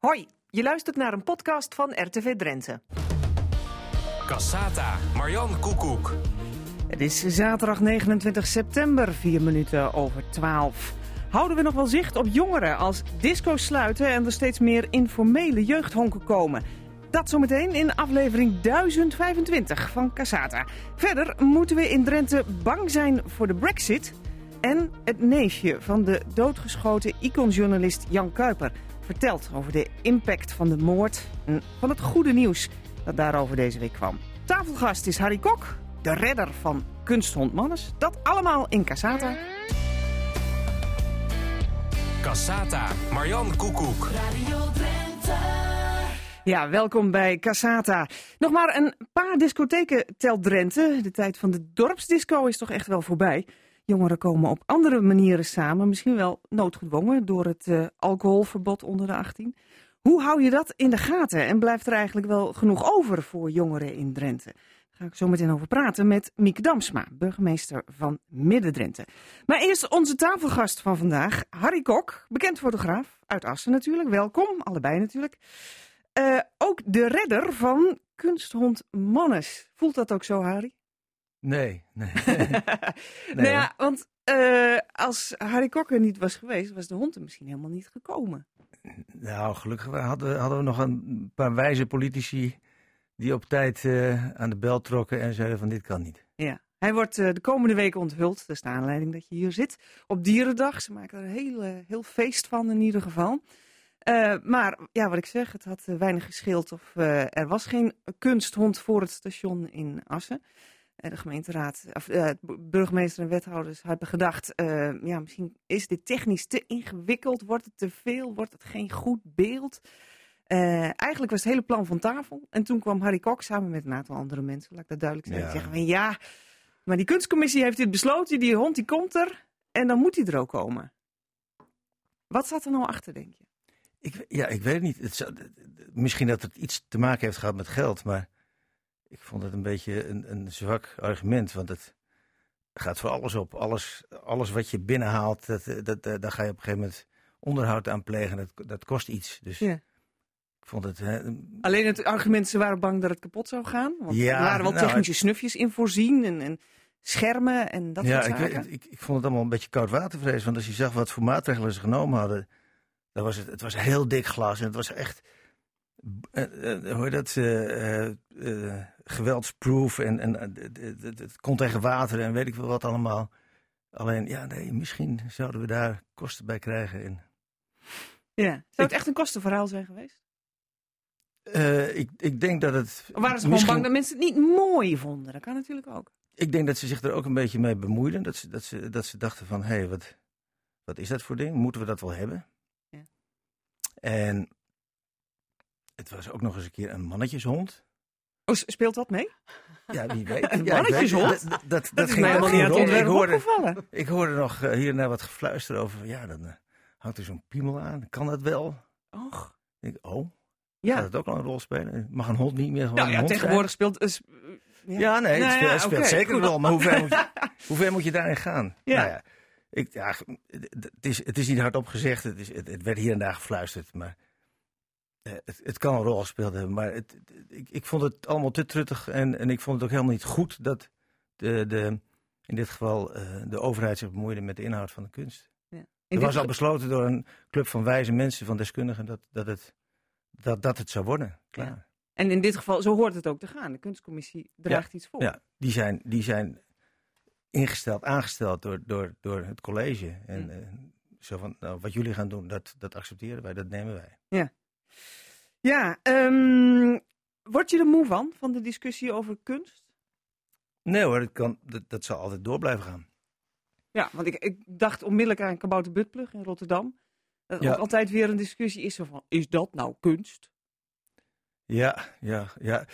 Hoi, je luistert naar een podcast van RTV Drenthe. Cassata, Marjan Koekoek. Het is zaterdag 29 september, 4 minuten over 12. Houden we nog wel zicht op jongeren als disco's sluiten en er steeds meer informele jeugdhonken komen? Dat zometeen in aflevering 1025 van Cassata. Verder moeten we in Drenthe bang zijn voor de brexit... en het neefje van de doodgeschoten iconjournalist Jan Kuiper... vertelt over de impact van de moord en van het goede nieuws dat daarover deze week kwam. Tafelgast is Harry Kok, de redder van kunsthond Mannes. Dat allemaal in Cassata. Cassata, Marjan Koekoek. Ja, welkom bij Cassata. Nog maar een paar discotheken telt Drenthe. De tijd van de dorpsdisco is toch echt wel voorbij. Jongeren komen op andere manieren samen, misschien wel noodgedwongen door het uh, alcoholverbod onder de 18. Hoe hou je dat in de gaten en blijft er eigenlijk wel genoeg over voor jongeren in Drenthe? Daar ga ik zo meteen over praten met Mieke Damsma, burgemeester van Midden-Drenthe. Maar eerst onze tafelgast van vandaag, Harry Kok, bekend fotograaf uit Assen natuurlijk. Welkom, allebei natuurlijk. Uh, ook de redder van kunsthond Mannes. Voelt dat ook zo, Harry? Nee, nee. nee nou ja, want uh, als Harry Kok er niet was geweest, was de hond er misschien helemaal niet gekomen. Nou, gelukkig hadden, hadden we nog een paar wijze politici die op tijd uh, aan de bel trokken en zeiden van dit kan niet. Ja, hij wordt uh, de komende weken onthuld. Dat is de aanleiding dat je hier zit. Op Dierendag. Ze maken er een heel, heel feest van in ieder geval. Uh, maar ja, wat ik zeg, het had weinig gescheeld of er was geen kunsthond voor het station in Assen de gemeenteraad, of uh, burgemeester en wethouders hebben gedacht, uh, ja, misschien is dit technisch te ingewikkeld, wordt het te veel, wordt het geen goed beeld. Uh, eigenlijk was het hele plan van tafel. En toen kwam Harry Kok samen met een aantal andere mensen, laat ik dat duidelijk zijn. Ja. Zeggen van ja, maar die kunstcommissie heeft dit besloten, die hond die komt er en dan moet hij er ook komen. Wat zat er nou achter, denk je? Ik, ja, ik weet het niet. Het zou, misschien dat het iets te maken heeft gehad met geld, maar ik vond het een beetje een, een zwak argument, want het gaat voor alles op. Alles, alles wat je binnenhaalt, dat, dat, dat, daar ga je op een gegeven moment onderhoud aan plegen. Dat, dat kost iets. Dus ja. ik vond het... Hè, Alleen het argument, ze waren bang dat het kapot zou gaan? Want ja, er waren wel nou, technische snufjes in voorzien en, en schermen en dat ja, soort zaken. Ja, ik, ik, ik, vond het allemaal een beetje koud watervrees. Want als je zag wat voor maatregelen ze genomen hadden, dan was het, het was heel dik glas en het was echt uh, uh, hoor dat, uh, geweldsproof en, en het kon tegen water en weet ik veel wat allemaal. Alleen, ja, nee, misschien zouden we daar kosten bij krijgen. En... Ja, zou het echt een kostenverhaal zijn geweest? ik, ik denk dat het. Of waren ze gewoon bang dat mensen het niet mooi vonden? Dat kan natuurlijk ook. Ik denk dat ze zich er ook een beetje mee bemoeiden. Dat ze, dat ze, dat ze dachten van, hé, hey, wat, wat is dat voor ding? Moeten we dat wel hebben? Ja. En het was ook nog eens een keer een mannetjeshond. Oh, speelt dat mee? Ja, wie weet. Een mannetjeshond? Dat, dat, helemaal niet aan ik hoorde, ik hoorde nog uh, hier naar wat gefluister over. Ja, dan uh, houdt er zo'n piemel aan. Kan dat wel? Och. Ik, oh. Ja. Gaat het ook al een rol spelen? Mag een hond niet meer gewoon nou, ja, tegenwoordig speelt... Uh, ja. ja. nee, nou, het speelt, het speelt okay, zeker wel. Maar hoe ver, moet je, hoe ver moet je daarin gaan? Ja. Nou ja, ik, ja het, is, het is niet hardop gezegd. Het, is, het, het werd hier en daar gefluisterd. Maar het, het, kan een rol gespeeld hebben, maar het, ik, ik, vond het allemaal te truttig en, en ik vond het ook helemaal niet goed dat de, de, in dit geval uh, de overheid zich bemoeide met de inhoud van de kunst. Ja. Er was al besloten door een club van wijze mensen, van deskundigen, dat, dat, het, dat, dat het zou worden. Klaar. Ja. En in dit geval, zo hoort het ook te gaan. De kunstcommissie draagt ja, iets voor. Ja, die zijn, die zijn ingesteld, aangesteld door, door, door het college. En mm. uh, zo van, nou, wat jullie gaan doen, dat, dat accepteren wij, dat nemen wij. Ja. Ja, um, word je er moe van, van de discussie over kunst? Nee hoor, dat, kan, dat, dat zal altijd door blijven gaan. Ja, want ik, ik dacht onmiddellijk aan Kabouter Butplug in Rotterdam. Dat ja. altijd weer een discussie is van, is dat nou kunst? Ja, ja, ja.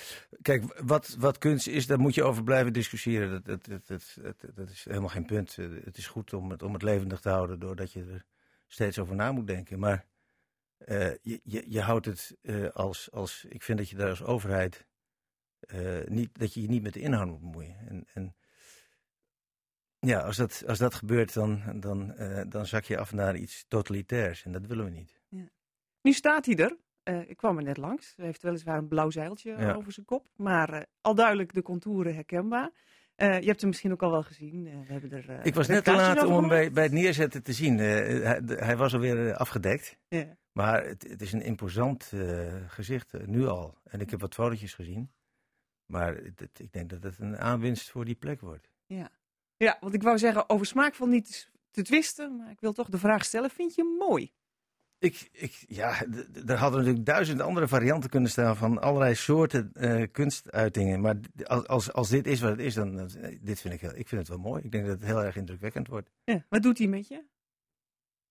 Kijk, wat, wat kunst is, daar moet je over blijven discussiëren. Dat, dat, dat, dat, dat is helemaal geen punt. Het is goed om het, om het levendig te houden doordat je er steeds over na moet denken. Maar uh, je, je, je, houdt het uh, als, als. Ik vind dat je daar als overheid. Uh, niet, dat je je niet met de inhoud moet bemoeien. En, en ja, als dat, als dat gebeurt, dan, dan, dan zak je af naar iets totalitairs. En dat willen we niet. Ja. Nu staat hij er. ik kwam er net langs. Hij heeft weliswaar een blauw zeiltje over zijn kop. Maar al duidelijk de contouren herkenbaar. Je hebt hem misschien ook al wel gezien. we hebben er, ik was net te laat om hem bij, bij, het neerzetten te zien. Hij, hij, was alweer afgedekt. Maar het, het, is een imposant gezicht nu al. En ik heb wat fotootjes gezien. Maar het, ik denk dat het een aanwinst voor die plek wordt. Ja. ja, want ik wou zeggen, over smaak van niet te twisten. Maar ik wil toch de vraag stellen, vind je hem mooi? Ik, ik, ja, er hadden natuurlijk duizend andere varianten kunnen staan van allerlei soorten uh, kunstuitingen. Maar als, als, als dit is wat het is, dan dit vind ik, heel, ik vind het wel mooi. Ik denk dat het heel erg indrukwekkend wordt. Ja, wat doet hij met je?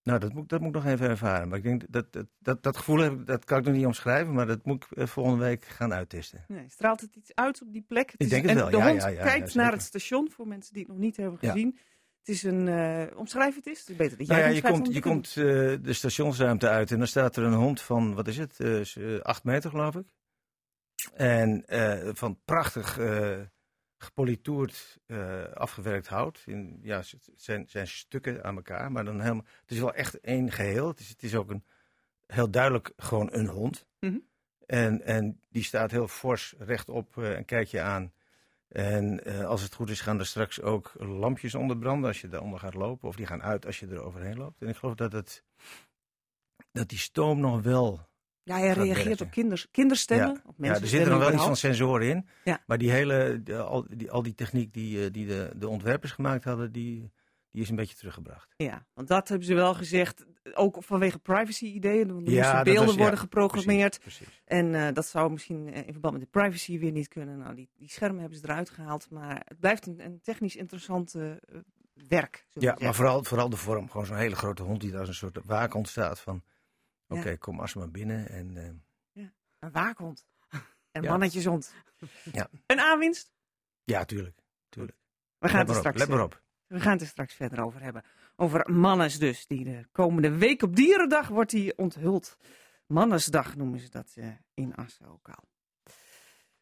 Nou, dat moet, dat moet ik nog even ervaren. Maar ik denk dat dat, dat, dat gevoel heb, dat kan ik nog niet omschrijven, maar dat moet ik eh, volgende week gaan uittesten. Nee, straalt het iets uit op die plek? ik denk het wel. De ja, hond ja, ja, kijkt naar het station voor mensen die het nog niet hebben gezien. Het is een, uh, omschrijf het eens, het is beter dat jij nou ja, je komt, je komt uh, de stationsruimte uit en dan staat er een hond van, wat is het, uh, acht meter geloof ik. En van prachtig gepolitoerd afgewerkt hout. In, ja, het zijn, zijn stukken aan elkaar, maar dan helemaal, het is wel echt één geheel. Het is, het is ook een, heel duidelijk gewoon een hond. Mm en, en die staat heel fors rechtop en kijkt je aan. En uh, als het goed is, gaan er straks ook lampjes onder branden als je daaronder gaat lopen. Of die gaan uit als je er overheen loopt. En ik geloof dat, het, dat die stoom nog wel. Ja, hij reageert op kinders, kinderstemmen. Ja. Op ja, er zitten nog wel iets van sensoren in. Ja. Maar die hele, al, die, al die techniek die, eh, die de, de ontwerpers gemaakt hadden, die, die is een beetje teruggebracht. Ja, want dat hebben ze wel gezegd, ook vanwege privacy-ideeën. Er moesten beelden worden geprogrammeerd. Precies, En uh, dat zou misschien in verband met de privacy weer niet kunnen. Nou, die, die schermen hebben ze eruit gehaald. Maar het blijft een, een technisch interessant uh, werk. Ja, maar vooral, vooral de vorm. Gewoon zo'n hele grote hond die daar als een soort waakhond staat van... Oké, okay, ja. kom maar binnen. En, uh... ja, een waakhond. Een ja. mannetjeshond. Ja. Een aanwinst? Ja, tuurlijk. tuurlijk. We gaan let het straks... Let maar op. We gaan het er straks verder over hebben. Over Mannes dus, die de komende week op Dierendag wordt die onthuld. Mannesdag noemen ze dat uh, in Assen ook al.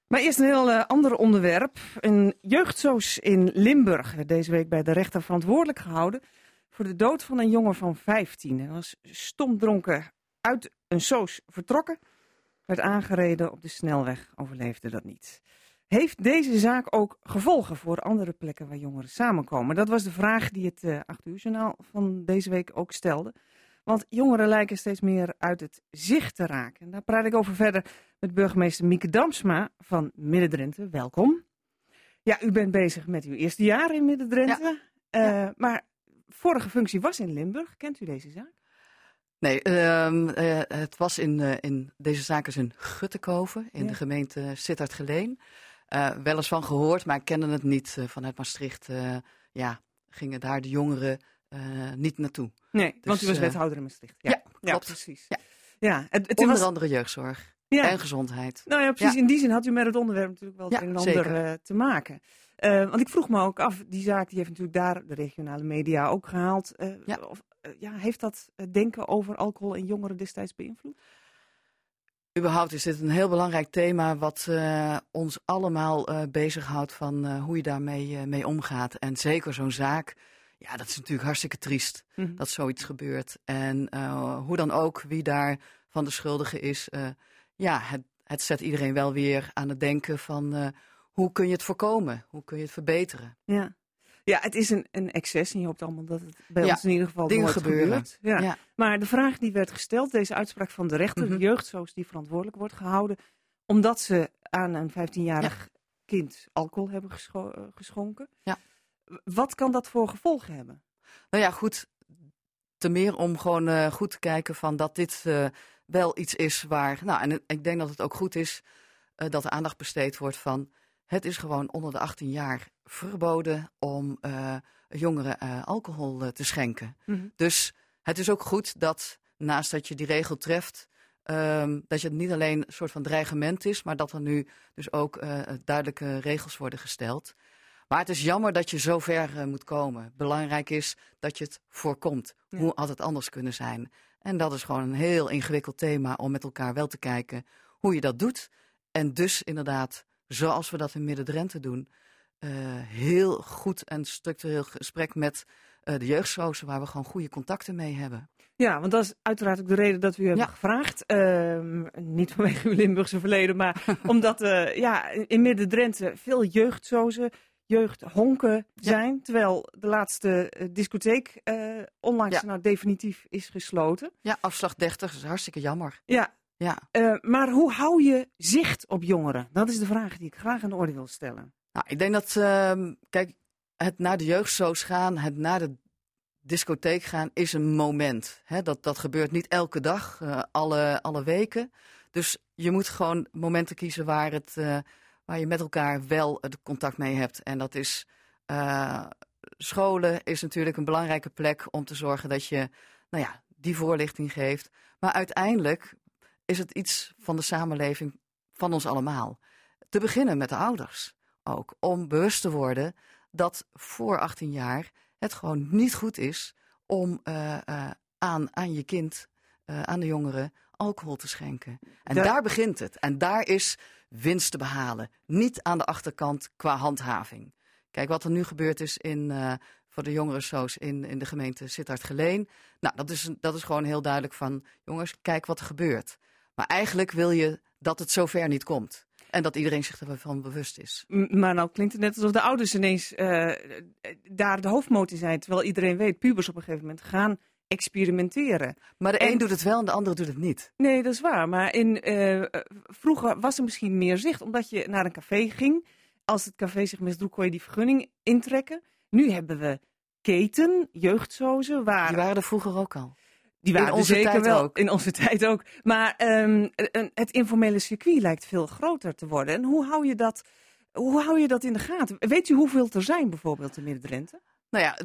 Maar eerst een heel uh, ander onderwerp. Een jeugdsoos in Limburg werd deze week bij de rechter verantwoordelijk gehouden voor de dood van een jongen van 15. Hij was stomdronken uit een soos vertrokken, werd aangereden op de snelweg, overleefde dat niet. Heeft deze zaak ook gevolgen voor andere plekken waar jongeren samenkomen? Dat was de vraag die het uh, 8 uur journaal van deze week ook stelde. Want jongeren lijken steeds meer uit het zicht te raken. En daar praat ik over verder met burgemeester Mieke Damsma van Midden-Drenthe. Welkom. Ja, u bent bezig met uw eerste jaar in Midden-Drenthe. Ja. Uh, maar vorige functie was in Limburg. Kent u deze zaak? Nee, uh, uh, het was in, uh, in deze zaak is in Guttekoven, in ja. de gemeente Sittard-Geleen. Uh, wel eens van gehoord, maar ik kende het niet. Uh, vanuit Maastricht uh, ja, gingen daar de jongeren niet naartoe. Nee, dus, want u was wethouder in Maastricht. Ja, ja klopt. Ja, precies. Ja. Ja, het, het Onder was... andere jeugdzorg en gezondheid. Nou ja, precies. In die zin had u met het onderwerp natuurlijk wel het een en ander te maken. want ik vroeg me ook af, die zaak die heeft natuurlijk daar de regionale media ook gehaald. Of, ja, heeft dat denken over alcohol en jongeren destijds beïnvloed? Überhaupt is dit een heel belangrijk thema wat uh, ons allemaal uh, bezighoudt van uh, hoe je daarmee mee omgaat. En zeker zo'n zaak, ja, dat is natuurlijk hartstikke triest mm -hmm. dat zoiets gebeurt. En hoe dan ook, wie daar van de schuldige is, ja, het, het, zet iedereen wel weer aan het denken van hoe kun je het voorkomen? Hoe kun je het verbeteren? Ja. Ja, het is een, een excess en je hoopt allemaal dat het bij ons in ieder geval dingen gebeuren. gebeurt. Ja. ja. Maar de vraag die werd gesteld, deze uitspraak van de rechter, mm -hmm. de jeugdzoos die verantwoordelijk wordt gehouden, omdat ze aan een 15-jarig ja. kind alcohol hebben gescho eh, geschonken. Ja. Wat kan dat voor gevolgen hebben? Nou ja, goed. Te meer om gewoon uh, goed te kijken van dat dit uh, wel iets is waar. Nou, en ik denk dat het ook goed is dat er aandacht besteed wordt van. Het is gewoon onder de 18 jaar verboden om uh, jongeren uh, alcohol uh, te schenken. Mm -hmm. Dus het is ook goed dat naast dat je die regel treft, um, dat je het niet alleen een soort van dreigement is, maar dat er nu dus ook duidelijke regels worden gesteld. Maar het is jammer dat je zo ver moet komen. Belangrijk is dat je het voorkomt. Ja. Hoe had het anders kunnen zijn? En dat is gewoon een heel ingewikkeld thema om met elkaar wel te kijken hoe je dat doet. En dus inderdaad, zoals we dat in Midden-Drenthe doen, uh, heel goed en structureel gesprek met uh, de jeugdstrozen, waar we gewoon goede contacten mee hebben. Ja, want dat is uiteraard ook de reden dat we u hebben gevraagd. Ehm, niet vanwege uw Limburgse verleden, maar omdat uh, ja, in Midden-Drenthe veel jeugdzozen, jeugdhonken zijn. Terwijl de laatste discotheek onlangs nou definitief is gesloten. Ja, afslag 30, dat is hartstikke jammer. Ja. Ja. maar hoe hou je zicht op jongeren? Dat is de vraag die ik graag aan de orde wil stellen. Nou, ik denk dat, ehm, kijk, het naar de jeugdzoos gaan, het naar de discotheek gaan is een moment. Hè? Dat, dat gebeurt niet elke dag, uh, alle, alle weken. Dus je moet gewoon momenten kiezen waar, het, uh, waar je met elkaar wel het contact mee hebt. En dat is scholen is natuurlijk een belangrijke plek om te zorgen dat je nou ja, die voorlichting geeft. Maar uiteindelijk is het iets van de samenleving van ons allemaal. Te beginnen met de ouders ook. Om bewust te worden dat voor 18 jaar het gewoon niet goed is om uh, uh, aan, aan je kind, uh, aan de jongeren, alcohol te schenken. En daar begint het. En daar is winst te behalen. Niet aan de achterkant qua handhaving. Kijk, wat er nu gebeurd is in, voor de jongerensoos in, in de gemeente Sittard-Geleen. Nou, dat is, dat is gewoon heel duidelijk van, jongens, kijk wat er gebeurt. Maar eigenlijk wil je dat het zover niet komt. En dat iedereen zich ervan bewust is. Maar nou klinkt het net alsof de ouders ineens uh, daar de hoofdmoot zijn. Terwijl iedereen weet, pubers op een gegeven moment gaan experimenteren. Maar de een doet het wel en de ander doet het niet. Nee, dat is waar. Maar in, uh, vroeger was er misschien meer zicht, omdat je naar een café ging. Als het café zich misdroeg, kon je die vergunning intrekken. Nu hebben we keten, jeugdzozen. Waar... Die waren er vroeger ook al. Die waren in onze zeker tijd wel. Ook. In onze tijd ook. Maar um, het informele circuit lijkt veel groter te worden. En hoe hou je dat, hoe hou je dat in de gaten? Weet u hoeveel er zijn bijvoorbeeld in Midden-Drenthe? Nou ja,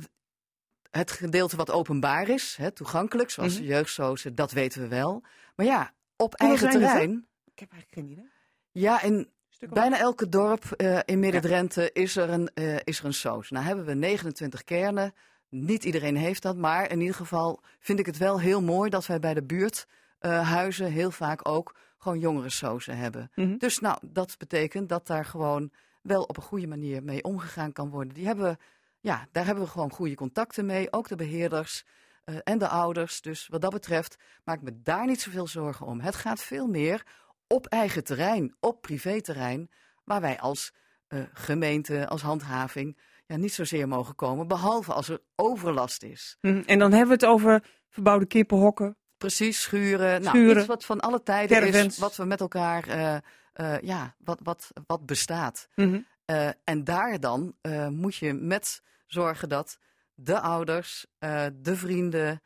het gedeelte wat openbaar is, hè, toegankelijk, zoals mm -hmm. jeugdsozen, dat weten we wel. Maar ja, op eigen terrein. Ik heb eigenlijk geen idee. Ja, in bijna elke dorp uh, in Midden-Drenthe ja. is, er een, uh, is er een soos. Nou hebben we 29 kernen. Niet iedereen heeft dat, maar in ieder geval vind ik het wel heel mooi dat wij bij de buurthuizen uh, heel vaak ook gewoon jongerensozen hebben. Mm -hmm. Dus nou, dat betekent dat daar gewoon wel op een goede manier mee omgegaan kan worden. Die hebben, ja, daar hebben we gewoon goede contacten mee, ook de beheerders uh, en de ouders. Dus wat dat betreft maak ik me daar niet zoveel zorgen om. Het gaat veel meer op eigen terrein, op privéterrein, waar wij als uh, gemeente, als handhaving ja, niet zozeer mogen komen, behalve als er overlast is. Mm, en dan hebben we het over verbouwde kippenhokken. Precies, schuren. schuren nou, iets wat van alle tijden caravans. is, wat we met elkaar, uh, uh, ja, wat, wat, wat bestaat. Mm -hmm. uh, en daar dan moet je met zorgen dat de ouders, de vrienden,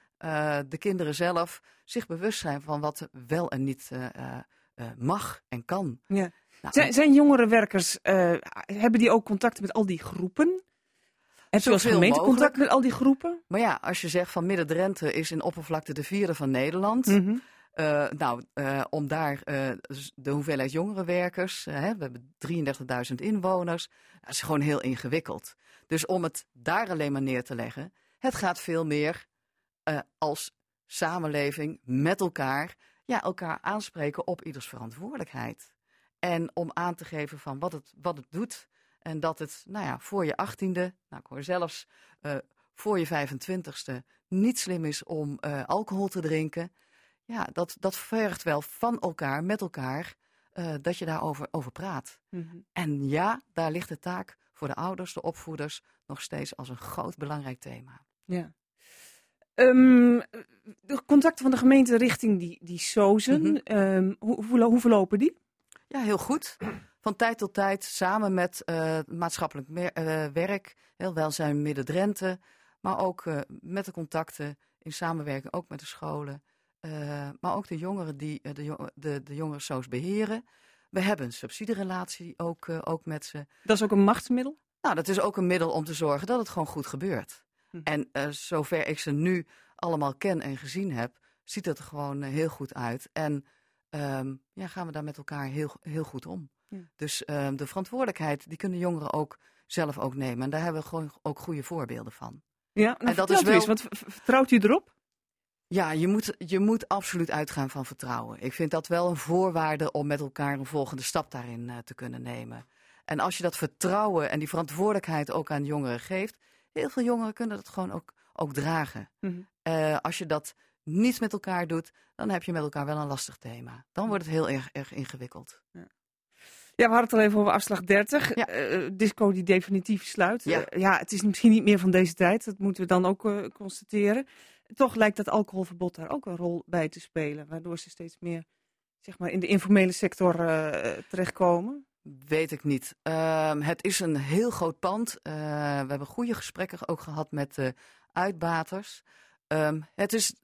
de kinderen zelf zich bewust zijn van wat wel en niet mag en kan. Ja. Nou, zijn, zijn jongerenwerkers, hebben die ook contacten met al die groepen? Heb je als gemeente contact met al die groepen? Maar ja, als je zegt van Midden-Drenthe is in oppervlakte de vierde van Nederland. Mm -hmm. uh, nou, uh, om daar uh, de hoeveelheid jongerenwerkers, we hebben 33.000 inwoners, dat is gewoon heel ingewikkeld. Dus om het daar alleen maar neer te leggen, het gaat veel meer als samenleving met elkaar, ja, elkaar aanspreken op ieders verantwoordelijkheid. En om aan te geven van wat het, wat het doet en dat het, nou ja, voor je achttiende, nou ik hoor zelfs uh, voor je 25ste, niet slim is om uh, alcohol te drinken. Ja, dat, dat vergt wel van elkaar, met elkaar, uh, dat je daarover over praat. Mm -hmm. En ja, daar ligt de taak voor de ouders, de opvoeders, nog steeds als een groot belangrijk thema. Ja. Um, de contacten van de gemeente richting die, die SOZen, mm -hmm. um, hoe, hoe, hoe verlopen die? Ja, heel goed van tijd tot tijd samen met uh, maatschappelijk uh, werk, heel welzijn Midden-Drenthe, maar ook uh, met de contacten in samenwerking ook met de scholen, maar ook de jongeren die de, de, de jongerensoos beheren. We hebben een subsidierelatie ook, ook met ze. Dat is ook een machtsmiddel? Nou, dat is ook een middel om te zorgen dat het gewoon goed gebeurt. Hm. En zover ik ze nu allemaal ken en gezien heb, ziet het er gewoon heel goed uit. En um, ja, gaan we daar met elkaar heel, heel goed om. Ja. Dus uh, de verantwoordelijkheid, die kunnen jongeren ook zelf ook nemen. En daar hebben we gewoon ook goede voorbeelden van. Ja, en dat is wel. Eens, want vertrouwt u erop? Ja, je moet, je moet absoluut uitgaan van vertrouwen. Ik vind dat wel een voorwaarde om met elkaar een volgende stap daarin uh, te kunnen nemen. En als je dat vertrouwen en die verantwoordelijkheid ook aan jongeren geeft, heel veel jongeren kunnen dat gewoon ook, ook dragen. Mm -hmm. uh, als je dat niet met elkaar doet, dan heb je met elkaar wel een lastig thema. Dan wordt het heel erg, erg ingewikkeld. Ja. Ja, we hadden het al even over afslag 30. Ja. disco die definitief sluit. Ja. ja, het is misschien niet meer van deze tijd. Dat moeten we dan ook constateren. Toch lijkt dat alcoholverbod daar ook een rol bij te spelen. Waardoor ze steeds meer zeg maar, in de informele sector terechtkomen. Weet ik niet. Ehm, het is een heel groot pand. We hebben goede gesprekken ook gehad met de uitbaters. Ehm, het, is,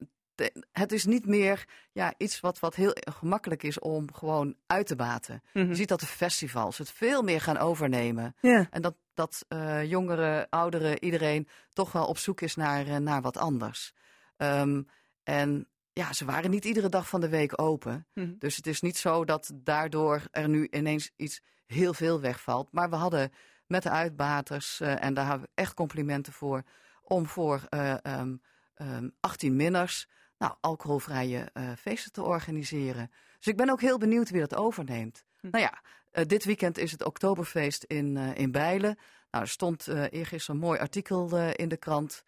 het is niet meer ja, iets wat, wat heel gemakkelijk is om gewoon uit te baten. Je mhm. ziet dat de festivals het veel meer gaan overnemen. En dat, dat uh, jongeren, ouderen, iedereen toch wel op zoek is naar, uh, naar wat anders. Um, en ja, ze waren niet iedere dag van de week open. Mhm. Dus het is niet zo dat daardoor er nu ineens iets heel veel wegvalt. Maar we hadden met de uitbaters, uh, en daar hebben we echt complimenten voor, om voor uh, um, um, 18 minners nou, alcoholvrije uh, feesten te organiseren. Dus ik ben ook heel benieuwd wie dat overneemt. Hm. Nou ja, dit weekend is het Oktoberfeest in, in Bijlen. Nou, er stond eergisteren een mooi artikel in de krant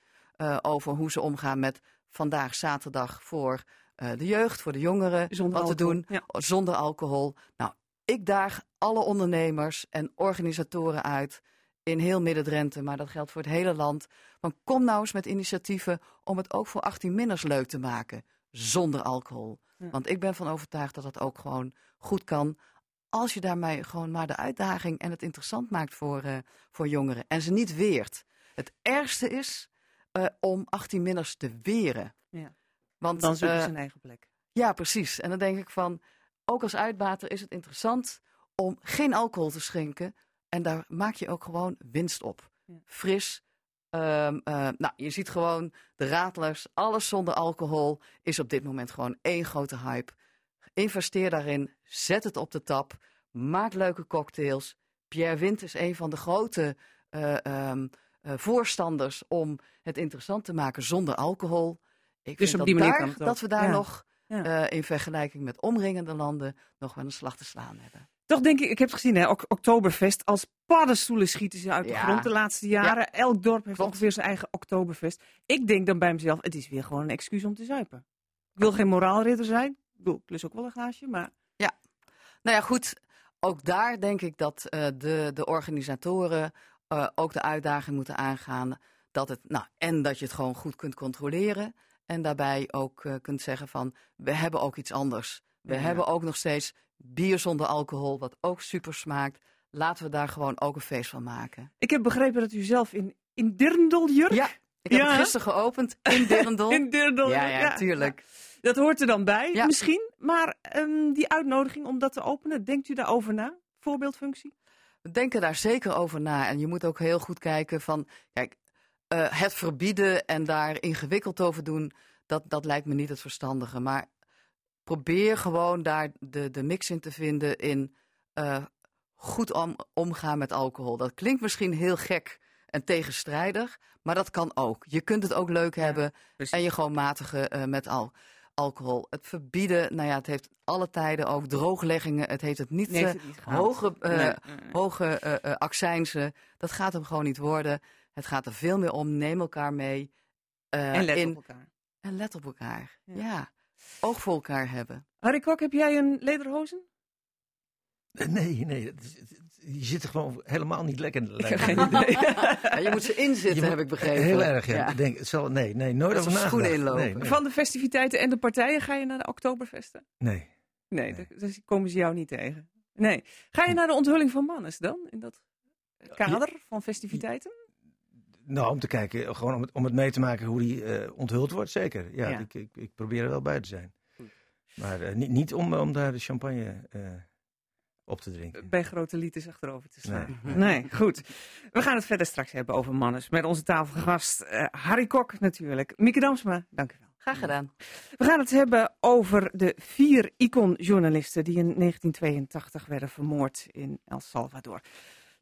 over hoe ze omgaan met vandaag zaterdag voor uh, de jeugd, voor de jongeren, zonder wat alcohol. te doen zonder alcohol. Nou, ik daag alle ondernemers en organisatoren uit in heel Midden-Drenthe, maar dat geldt voor het hele land. Want kom nou eens met initiatieven om het ook voor 18-minners leuk te maken, zonder alcohol. Want ik ben van overtuigd dat dat ook gewoon goed kan. Als je daarmee gewoon maar de uitdaging en het interessant maakt voor, uh, voor jongeren. En ze niet weert. Het ergste is uh, om 18-minners te weren. Ja. Want, dan zoeken uh, ze een eigen plek. Ja, precies. En dan denk ik van, ook als uitbater is het interessant om geen alcohol te schenken. En daar maak je ook gewoon winst op. Ja. Fris. Um, uh, nou, je ziet gewoon de ratlers, alles zonder alcohol is op dit moment gewoon één grote hype. Investeer daarin, zet het op de tap, maak leuke cocktails. Pierre Wind is een van de grote uh, um, uh, voorstanders om het interessant te maken zonder alcohol. Ik dus vind op die dat, manier daar, dat we daar nog in vergelijking met omringende landen nog wel een slag te slaan hebben. Toch denk ik, ik heb het gezien, hè, Oktoberfest. Als paddenstoelen schieten ze uit de grond de laatste jaren. Elk dorp heeft Klopt. ongeveer zijn eigen Oktoberfest. Ik denk dan bij mezelf, het is weer gewoon een excuus om te zuipen. Ik wil geen moraalridder zijn. Ik bedoel, plus ook wel een glaasje, maar... Ja, nou ja, goed. Ook daar denk ik dat uh, de, de organisatoren uh, ook de uitdaging moeten aangaan dat het, nou, en dat je het gewoon goed kunt controleren. En daarbij ook uh, kunt zeggen van, we hebben ook iets anders. We ja. hebben ook nog steeds bier zonder alcohol, wat ook super smaakt. Laten we daar gewoon ook een feest van maken. Ik heb begrepen dat u zelf in, in Dirndl jurk... Ja, ik heb ja. het gisteren geopend in Dirndl. in Dirndl, ja, ja, ja, tuurlijk. Dat hoort er dan bij, misschien. Maar um, die uitnodiging om dat te openen, denkt u daarover na? Voorbeeldfunctie? We denken daar zeker over na. En je moet ook heel goed kijken van, kijk, uh, het verbieden en daar ingewikkeld over doen, dat, dat lijkt me niet het verstandige. Maar probeer gewoon daar de, de mix in te vinden in uh, goed om, omgaan met alcohol. Dat klinkt misschien heel gek en tegenstrijdig, maar dat kan ook. Je kunt het ook leuk ja, hebben en je gewoon matigen uh, met al alcohol. Het verbieden, nou ja, het heeft alle tijden ook droogleggingen. Het heeft het niet, nee, het niet hoge, uh, nee. hoge uh, accijnsen. Dat gaat hem gewoon niet worden. Het gaat er veel meer om. Neem elkaar mee. en let in, op elkaar. En let op elkaar. Ja. ja. Oog voor elkaar hebben. Harry Kok, heb jij een lederhozen? Nee, nee. Je zit er gewoon helemaal niet lekker in de lijn. ja, je moet ze inzetten, heb ik begrepen. Heel erg, ja. ja. Denk, zal, nee, nee, nooit over nagedacht. inlopen. Nee, nee. Van de festiviteiten en de partijen ga je naar de Oktoberfesten? Nee. Nee, nee. dus komen ze jou niet tegen. Nee. Ga je naar de onthulling van Mannes dan? In dat kader van festiviteiten? Nou, om te kijken, gewoon om het, om het mee te maken hoe die uh, onthuld wordt, zeker. Ja, ja. Ik, ik, ik, probeer er wel bij te zijn. Maar uh, niet, niet om, om daar de champagne uh, op te drinken. Bij grote liters achterover te slaan. Nee. nee. goed. We gaan het verder straks hebben over Mannes. Met onze tafelgast uh, Harry Kok natuurlijk. Mieke Damsma, dank u wel. Graag gedaan. We gaan het hebben over de vier icon-journalisten die in 1982 werden vermoord in El Salvador.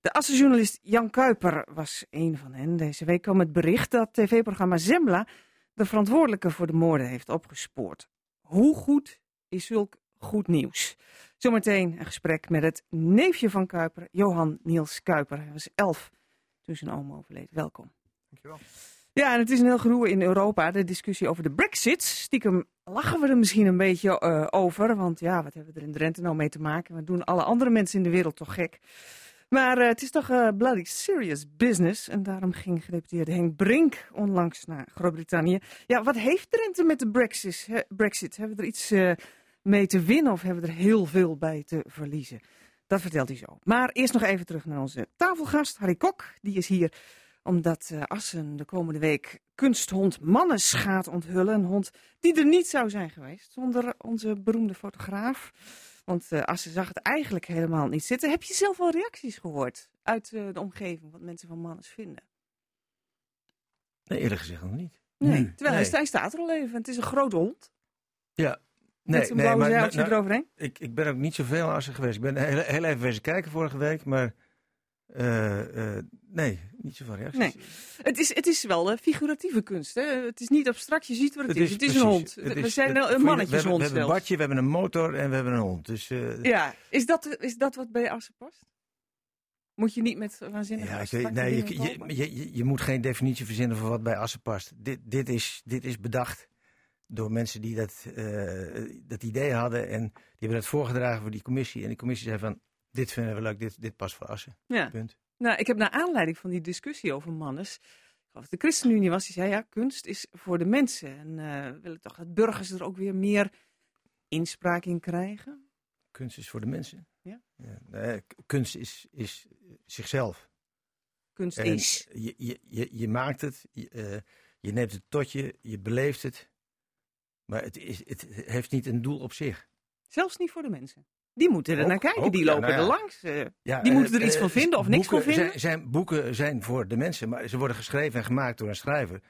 De assenjournalist Jan Kuiper was een van hen. Deze week kwam het bericht dat tv-programma Zembla de verantwoordelijke voor de moorden heeft opgespoord. Hoe goed is zulk goed nieuws? Zometeen een gesprek met het neefje van Kuiper, Johan Niels Kuiper. Hij was elf toen zijn oom overleed. Welkom. Dankjewel. Ja, en het is een heel geroe in Europa, de discussie over de brexit. Stiekem lachen we er misschien een beetje uh, over, want ja, wat hebben we er in Drenthe nou mee te maken? We doen alle andere mensen in de wereld toch gek? Maar uh, het is toch uh, bloody serious business. En daarom ging gedeputeerde Henk Brink onlangs naar Groot-Brittannië. Ja, wat heeft Drenthe met de Brexit? Brexit? Hebben we er iets uh, mee te winnen of hebben we er heel veel bij te verliezen? Dat vertelt hij zo. Maar eerst nog even terug naar onze tafelgast, Harry Kok. Die is hier omdat Assen de komende week kunsthond Mannes gaat onthullen. Een hond die er niet zou zijn geweest zonder onze beroemde fotograaf. Want uh, Assen zag het eigenlijk helemaal niet zitten. Heb je zelf wel reacties gehoord uit uh, de omgeving, wat mensen van Mannes vinden? Nee, eerlijk gezegd nog niet. Nee, nu. terwijl nee. hij staat er al even. Het is een grote hond. Ja, Nee, Met nee, maar, nou, eroverheen? Ik, ik ben ook niet zoveel Assen geweest. Ik ben heel, heel even wezen kijken vorige week, maar uh, uh, nee, niet zoveel reacties. Nee. Het, is, het is wel uh, figuratieve kunst. Hè? Het is niet abstract, je ziet wat het, het is. Het is precies, een hond. Het we is, zijn een mannetjeshond We hebben een badje, we hebben een motor en we hebben een hond. Dus, ja, is dat, is dat wat bij Assen past? Moet je niet met waanzinnige ja, je, nee, je, je, je, je, moet geen definitie verzinnen van wat bij Assen past. Dit, dit, is, dit is bedacht door mensen die dat, dat idee hadden. En die hebben dat voorgedragen voor die commissie. En die commissie zei van, dit vinden we leuk, dit, dit past voor Assen. Ja. Punt. Nou, ik heb naar aanleiding van die discussie over geloof de ChristenUnie was, die zei ja, kunst is voor de mensen. En uh, we willen toch dat burgers er ook weer meer inspraak in krijgen? Kunst is voor de mensen? Ja. ja nee, kunst is, is zichzelf. Kunst en is? Je, je, je, je, maakt het, je, uh, je neemt het tot je, je beleeft het. Maar het, is, het heeft niet een doel op zich. Zelfs niet voor de mensen? Die moeten er ook, naar kijken, ook, die lopen ja, nou ja. er langs. Uh, ja, die moeten er iets uh, van vinden of niks van vinden. Zijn, zijn, boeken zijn voor de mensen, maar ze worden geschreven en gemaakt door een schrijver.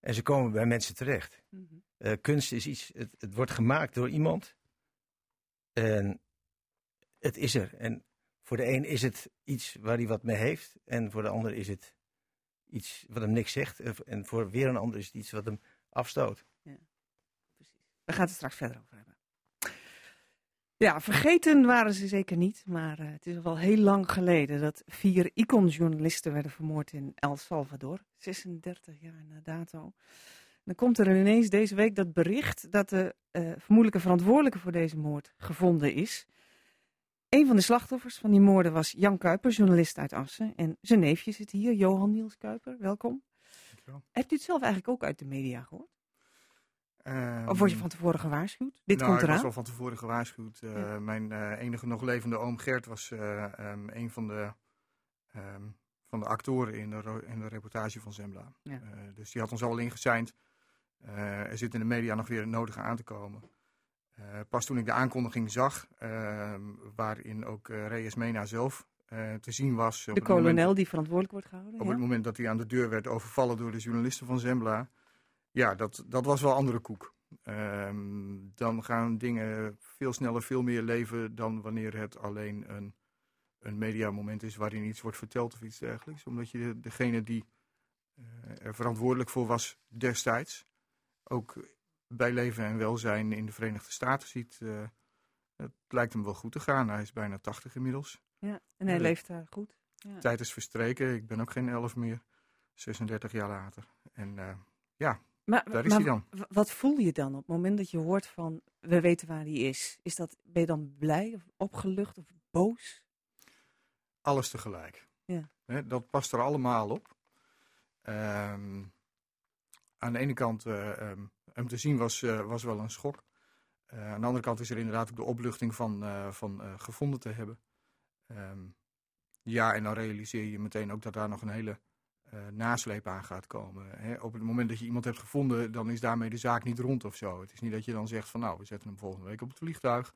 En ze komen bij mensen terecht. Mm -hmm. uh, kunst is iets, het, het, wordt gemaakt door iemand. En het is er. En voor de een is het iets waar hij wat mee heeft. En voor de ander is het iets wat hem niks zegt. En voor weer een ander is het iets wat hem afstoot. Ja, precies. We gaan het er straks verder over hebben. Ja, vergeten waren ze zeker niet, maar uh, het is al wel heel lang geleden dat vier iconjournalisten werden vermoord in El Salvador. 36 jaar na dato. Dan komt er ineens deze week dat bericht dat de uh, vermoedelijke verantwoordelijke voor deze moord gevonden is. Een van de slachtoffers van die moorden was Jan Kuiper, journalist uit Assen. En zijn neefje zit hier, Johan Niels Kuiper. Welkom. Dankjewel. Hebt u het zelf eigenlijk ook uit de media gehoord? Um, of word je van tevoren gewaarschuwd? Dit nou, komt eraan? ik was wel van tevoren gewaarschuwd. Uh, ja. Mijn uh, enige nog levende oom Gert was uh, um, een van de, um, van de actoren in de, in de reportage van Zembla. Ja. dus die had ons al ingezeind. er zit in de media nog weer het nodige aan te komen. pas toen ik de aankondiging zag, waarin ook Reyes Mena zelf te zien was. De kolonel moment, die verantwoordelijk wordt gehouden? Op ja? het moment dat hij aan de deur werd overvallen door de journalisten van Zembla ja, dat, dat was wel andere koek. Um, dan gaan dingen veel sneller, veel meer leven dan wanneer het alleen een, een mediamoment is waarin iets wordt verteld of iets dergelijks. Omdat je de, degene die uh, er verantwoordelijk voor was destijds, ook bij leven en welzijn in de Verenigde Staten ziet. Uh, het lijkt hem wel goed te gaan. Hij is bijna 80 inmiddels. Ja, en hij uh, leeft daar goed. Ja. Tijd is verstreken. Ik ben ook geen 11 meer. 36 jaar later. En ja, maar, Daar is hij dan. Wat voel je dan op het moment dat je hoort van we weten waar hij is? is dat, ben je dan blij of opgelucht of boos? Alles tegelijk. Ja. He, dat past er allemaal op. Um, aan de ene kant, uh, um, hem te zien was, uh, was wel een schok. Uh, aan de andere kant is er inderdaad ook de opluchting van, van gevonden te hebben. Um, ja, en dan realiseer je meteen ook dat daar nog een hele nasleep aan gaat komen. Hè? Op het moment dat je iemand hebt gevonden, dan is daarmee de zaak niet rond of zo. Het is niet dat je dan zegt van nou, we zetten hem volgende week op het vliegtuig.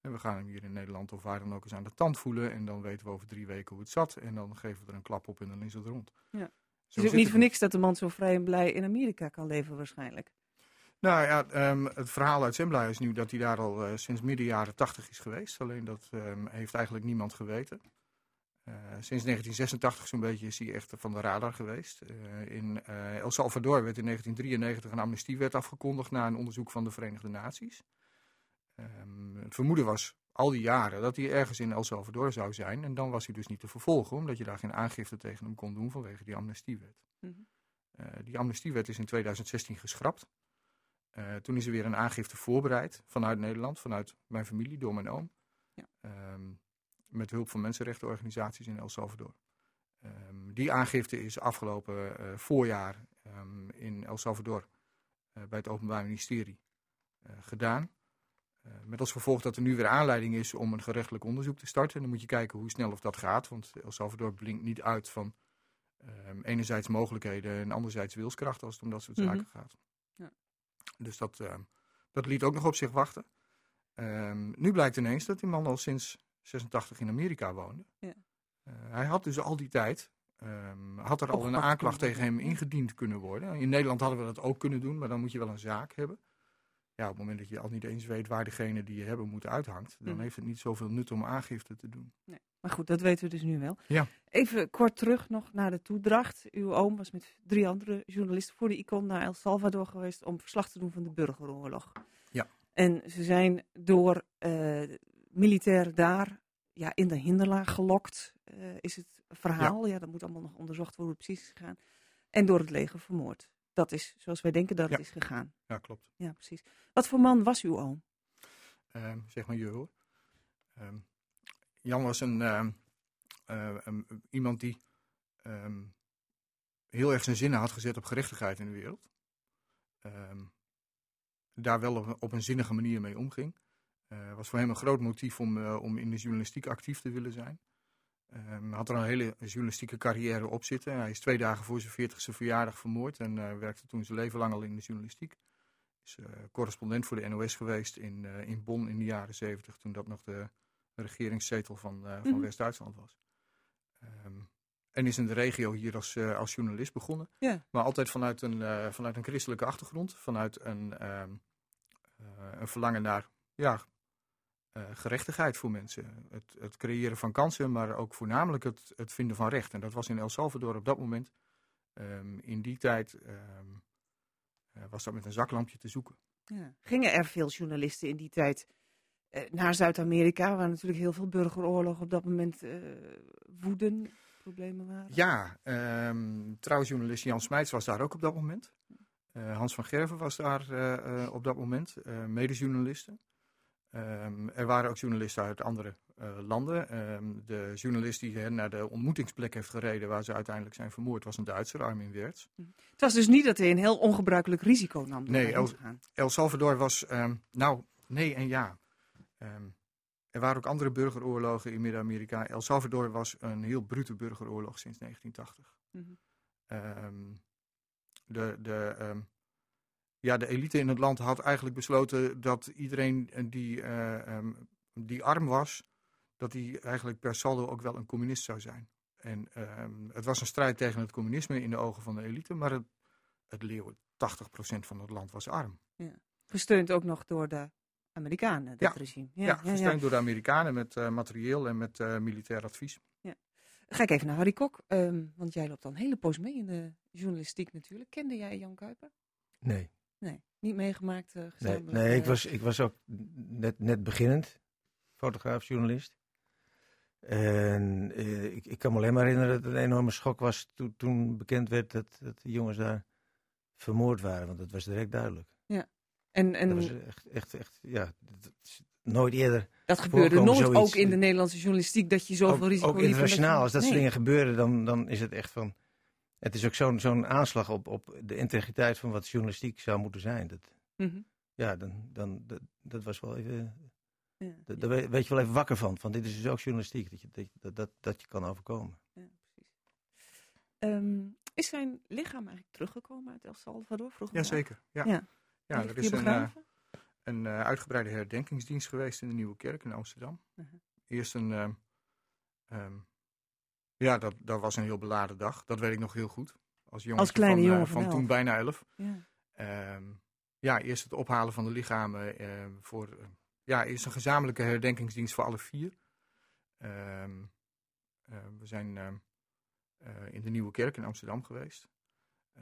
En we gaan hem hier in Nederland of waar dan ook eens aan de tand voelen. En dan weten we over drie weken hoe het zat. En dan geven we er een klap op en dan is het rond. Ja. Het is ook niet voor niks dat de man zo vrij en blij in Amerika kan leven waarschijnlijk. Nou ja, um, het verhaal uit Zembla is nu dat hij daar al uh, sinds midden jaren tachtig is geweest. Alleen dat um, heeft eigenlijk niemand geweten. Uh, sinds 1986 zo'n beetje is hij echt van de radar geweest. Uh, in uh, El Salvador werd in 1993 een amnestiewet afgekondigd na een onderzoek van de Verenigde Naties. Um, het vermoeden was al die jaren dat hij ergens in El Salvador zou zijn. En dan was hij dus niet te vervolgen, omdat je daar geen aangifte tegen hem kon doen vanwege die amnestiewet. Mm -hmm. die amnestiewet is in 2016 geschrapt. toen is er weer een aangifte voorbereid vanuit Nederland, vanuit mijn familie, door mijn oom. Ja. Ehm, met hulp van mensenrechtenorganisaties in El Salvador. Ehm, die aangifte is afgelopen voorjaar um, in El Salvador bij het Openbaar Ministerie gedaan. Eh, met als gevolg dat er nu weer aanleiding is om een gerechtelijk onderzoek te starten. Dan moet je kijken hoe snel of dat gaat. Want El Salvador blinkt niet uit van um, enerzijds mogelijkheden en anderzijds wilskracht als het om dat soort zaken mhm. gaat. Ja. Dus dat, dat liet ook nog op zich wachten. Nu blijkt ineens dat die man al sinds 86 in Amerika woonde. Ja. Uh, hij had dus al die tijd, um, had er al een aanklacht tegen hem ingediend kunnen worden. In Nederland hadden we dat ook kunnen doen, maar dan moet je wel een zaak hebben ja, op het moment dat je al niet eens weet waar degene die je hebben moet uithangt, dan mm. heeft het niet zoveel nut om aangifte te doen. Nee. Maar goed, dat weten we dus nu wel. Ja. Even kort terug nog naar de toedracht. Uw oom was met drie andere journalisten voor de Icon naar El Salvador geweest om verslag te doen van de burgeroorlog. Ja. En ze zijn door uh, militairen daar ja, in de hinderlaag gelokt, uh, is het verhaal. Ja. dat moet allemaal nog onderzocht worden hoe het precies is gegaan. En door het leger vermoord dat is zoals wij denken dat het is gegaan. Ja, klopt. Ja, precies. Wat voor man was uw oom? Um, zeg maar je hoor. Um, Jan was een, um, iemand die heel erg zijn zinnen had gezet op gerechtigheid in de wereld. daar wel op, op, een zinnige manier mee omging. Uh, was voor hem een groot motief om, uh, om in de journalistiek actief te willen zijn. Um, had er een hele journalistieke carrière op zitten. Hij is twee dagen voor zijn 40ste verjaardag vermoord en uh, werkte toen zijn leven lang al in de journalistiek. Is uh, correspondent voor de NOS geweest in, uh, in Bonn in de jaren 70, toen dat nog de regeringszetel van, van mm -hmm. West-Duitsland was. Um, en is in de regio hier als, als journalist begonnen. Yeah. Maar altijd vanuit een, vanuit een christelijke achtergrond, vanuit een, um, een verlangen naar ja, gerechtigheid voor mensen. Het, het, creëren van kansen, maar ook voornamelijk het, het, vinden van recht. En dat was in El Salvador op dat moment. Um, in die tijd um, uh, was dat met een zaklampje te zoeken. Ja. Gingen er veel journalisten in die tijd uh, naar Zuid-Amerika, waar natuurlijk heel veel burgeroorlog op dat moment woeden, problemen waren? Ja, um, trouwjournalist Jan Smijts was daar ook op dat moment. Hans van Gerven was daar op dat moment, medejournalisten. Um, er waren ook journalisten uit andere uh, landen. Um, de journalist die hen naar de ontmoetingsplek heeft gereden waar ze uiteindelijk zijn vermoord was een Duitser, Armin Weerts. Hm. Het was dus niet dat hij een heel ongebruikelijk risico nam nee, El, El, Salvador was, um, nou, nee en ja. er waren ook andere burgeroorlogen in Midden-Amerika. El Salvador was een heel brute burgeroorlog sinds 1980. Mm -hmm. de, de, ja, de elite in het land had eigenlijk besloten dat iedereen eh, die, uh, um, die arm was, dat hij eigenlijk per saldo ook wel een communist zou zijn. En um, het was een strijd tegen het communisme in de ogen van de elite, maar het, het leeuwen, 80% van het land was arm. Ja. Gesteund ook nog door de Amerikanen, dat ja. regime. Ja, ja gesteund ja, door de Amerikanen met uh, materieel en met uh, militair advies. Ja. Ga ik even naar Harry Kok, um, want jij loopt al een hele poos mee in de journalistiek natuurlijk. Kende jij Jan Kuiper? Nee. Nee, niet meegemaakt. Uh, nee, nee ik, was, ik was ook net, net beginnend, fotograaf, journalist. En uh, ik, ik kan me alleen maar herinneren dat het een enorme schok was toen, toen bekend werd dat, dat de jongens daar vermoord waren. Want dat was direct duidelijk. Ja. En, en... Dat was echt, echt, echt ja, nooit eerder. Dat gebeurde nooit zoiets. ook in de Nederlandse journalistiek dat je zoveel ook, risico Ook internationaal, als dat nee. soort dingen gebeuren, dan, dan is het echt van. Het is ook zo'n zo'n aanslag op, op de integriteit van wat journalistiek zou moeten zijn. Dat, mm -hmm. Ja, dan, dan, dat, dat was wel even. Ja, dat, daar weet je wel even wakker van. Van dit is dus ook journalistiek, dat je, dat, dat, dat je kan overkomen. Ja, precies. Um, is zijn lichaam eigenlijk teruggekomen uit El Salvador? Jazeker, ja. ja. ja er is een, uh, een uh, uitgebreide herdenkingsdienst geweest in de Nieuwe Kerk in Amsterdam. Uh -huh. Eerst een. Uh, um, ja, dat, dat was een heel beladen dag. Dat weet ik nog heel goed. Als, Als kleine van, jongen uh, van, van toen bijna elf. Ja. Um, ja, eerst het ophalen van de lichamen uh, voor... Uh, ja, eerst een gezamenlijke herdenkingsdienst voor alle vier. Um, we zijn in de Nieuwe Kerk in Amsterdam geweest.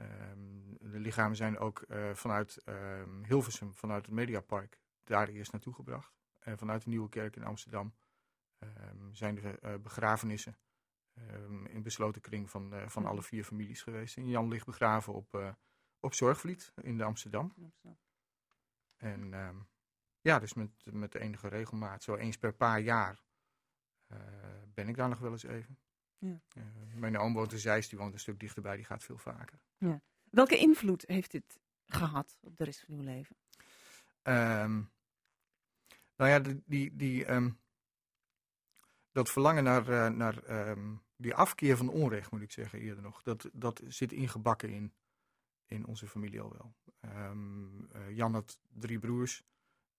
Um, de lichamen zijn ook vanuit Hilversum, vanuit het Mediapark, daar eerst naartoe gebracht. En vanuit de Nieuwe Kerk in Amsterdam zijn de begrafenissen ehm, in besloten kring van, van alle vier families geweest. En Jan ligt begraven op, op Zorgvliet in de Amsterdam. En ehm, ja, dus met, met de enige regelmaat, zo eens per paar jaar, ben ik daar nog wel eens even. Ja. mijn oom woont in Zeist, die woont een stuk dichterbij, die gaat veel vaker. Ja. Welke invloed heeft dit gehad op de rest van uw leven? Um, nou ja, die, die, die, ehm, dat verlangen naar, naar ehm, die afkeer van onrecht, moet ik zeggen eerder nog, dat, dat zit ingebakken in, in onze familie al wel. Uh, Jan had drie broers,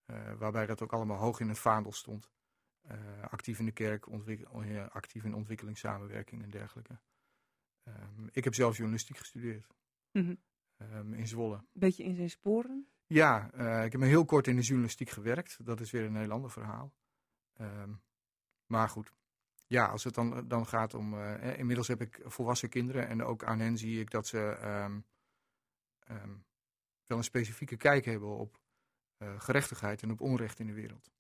uh, waarbij dat ook allemaal hoog in het vaandel stond. actief in de kerk, actief in ontwikkelingssamenwerking en dergelijke. ik heb zelf journalistiek gestudeerd. Mhm. in Zwolle. Beetje in zijn sporen? Ja, ik heb heel kort in de journalistiek gewerkt. Dat is weer een heel ander verhaal. Maar goed, ja, als het dan, dan gaat om. Uh, inmiddels heb ik volwassen kinderen en ook aan hen zie ik dat ze um, um, wel een specifieke kijk hebben op uh, gerechtigheid en op onrecht in de wereld.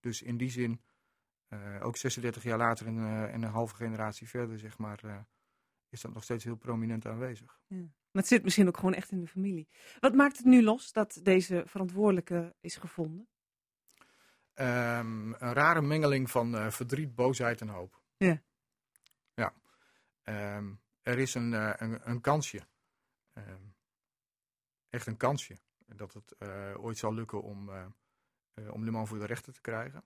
Dus in die zin, ook 36 jaar later en, en, een halve generatie verder, zeg maar, is dat nog steeds heel prominent aanwezig. Ja. Maar het zit misschien ook gewoon echt in de familie. Wat maakt het nu los dat deze verantwoordelijke is gevonden? Um, een rare mengeling van uh, verdriet, boosheid en hoop. Ja. Ja. Um, er is een, uh, een, een, kansje. Um, echt een kansje. Dat het uh, ooit zal lukken om, om de man voor de rechter te krijgen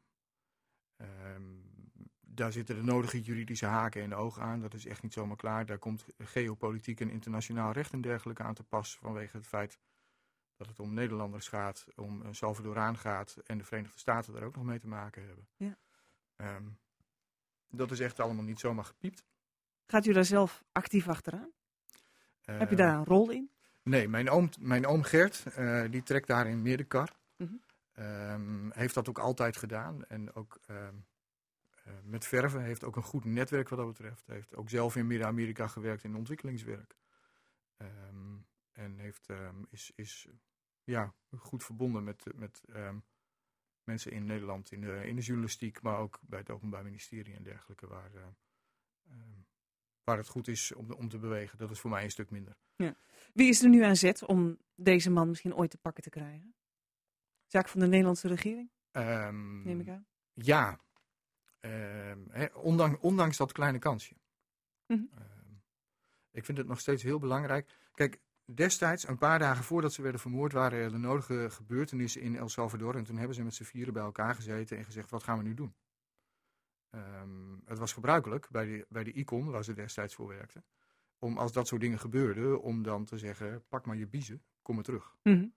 daar zitten de nodige juridische haken in de ogen aan. Dat is echt niet zomaar klaar. Daar komt geopolitiek en internationaal recht en dergelijke aan te pas. Vanwege het feit dat het om Nederlanders gaat, om een Salvadoraan gaat. En de Verenigde Staten daar ook nog mee te maken hebben. Ja. Um, dat is echt allemaal niet zomaar gepiept. Gaat u daar zelf actief achteraan? Heb je daar een rol in? Nee, mijn oom, mijn oom Gert, uh, die trekt daarin meer de kar. Mm -hmm. heeft dat ook altijd gedaan. En ook um, uh, met verven. Heeft ook een goed netwerk wat dat betreft. Heeft ook zelf in Midden-Amerika gewerkt in ontwikkelingswerk. Um, en heeft, um, is, is ja, goed verbonden met, met mensen in Nederland in de, in de journalistiek, maar ook bij het Openbaar Ministerie en dergelijke, waar, uh, waar het goed is om, om te bewegen. Dat is voor mij een stuk minder. Ja. Wie is er nu aan zet om deze man misschien ooit te pakken te krijgen? Zaak van de Nederlandse regering? Neem ik aan. Ja, Ehm, ondanks, ondanks, dat kleine kansje. Mhm. Ehm, ik vind het nog steeds heel belangrijk. Kijk, destijds, een paar dagen voordat ze werden vermoord, waren er de nodige gebeurtenissen in El Salvador. En toen hebben ze met z'n vieren bij elkaar gezeten en gezegd: wat gaan we nu doen? Um, het was gebruikelijk bij de, bij de ICON, waar ze destijds voor werkten, om als dat soort dingen gebeurden, om dan te zeggen: pak maar je biezen, kom maar terug. Mhm. uh,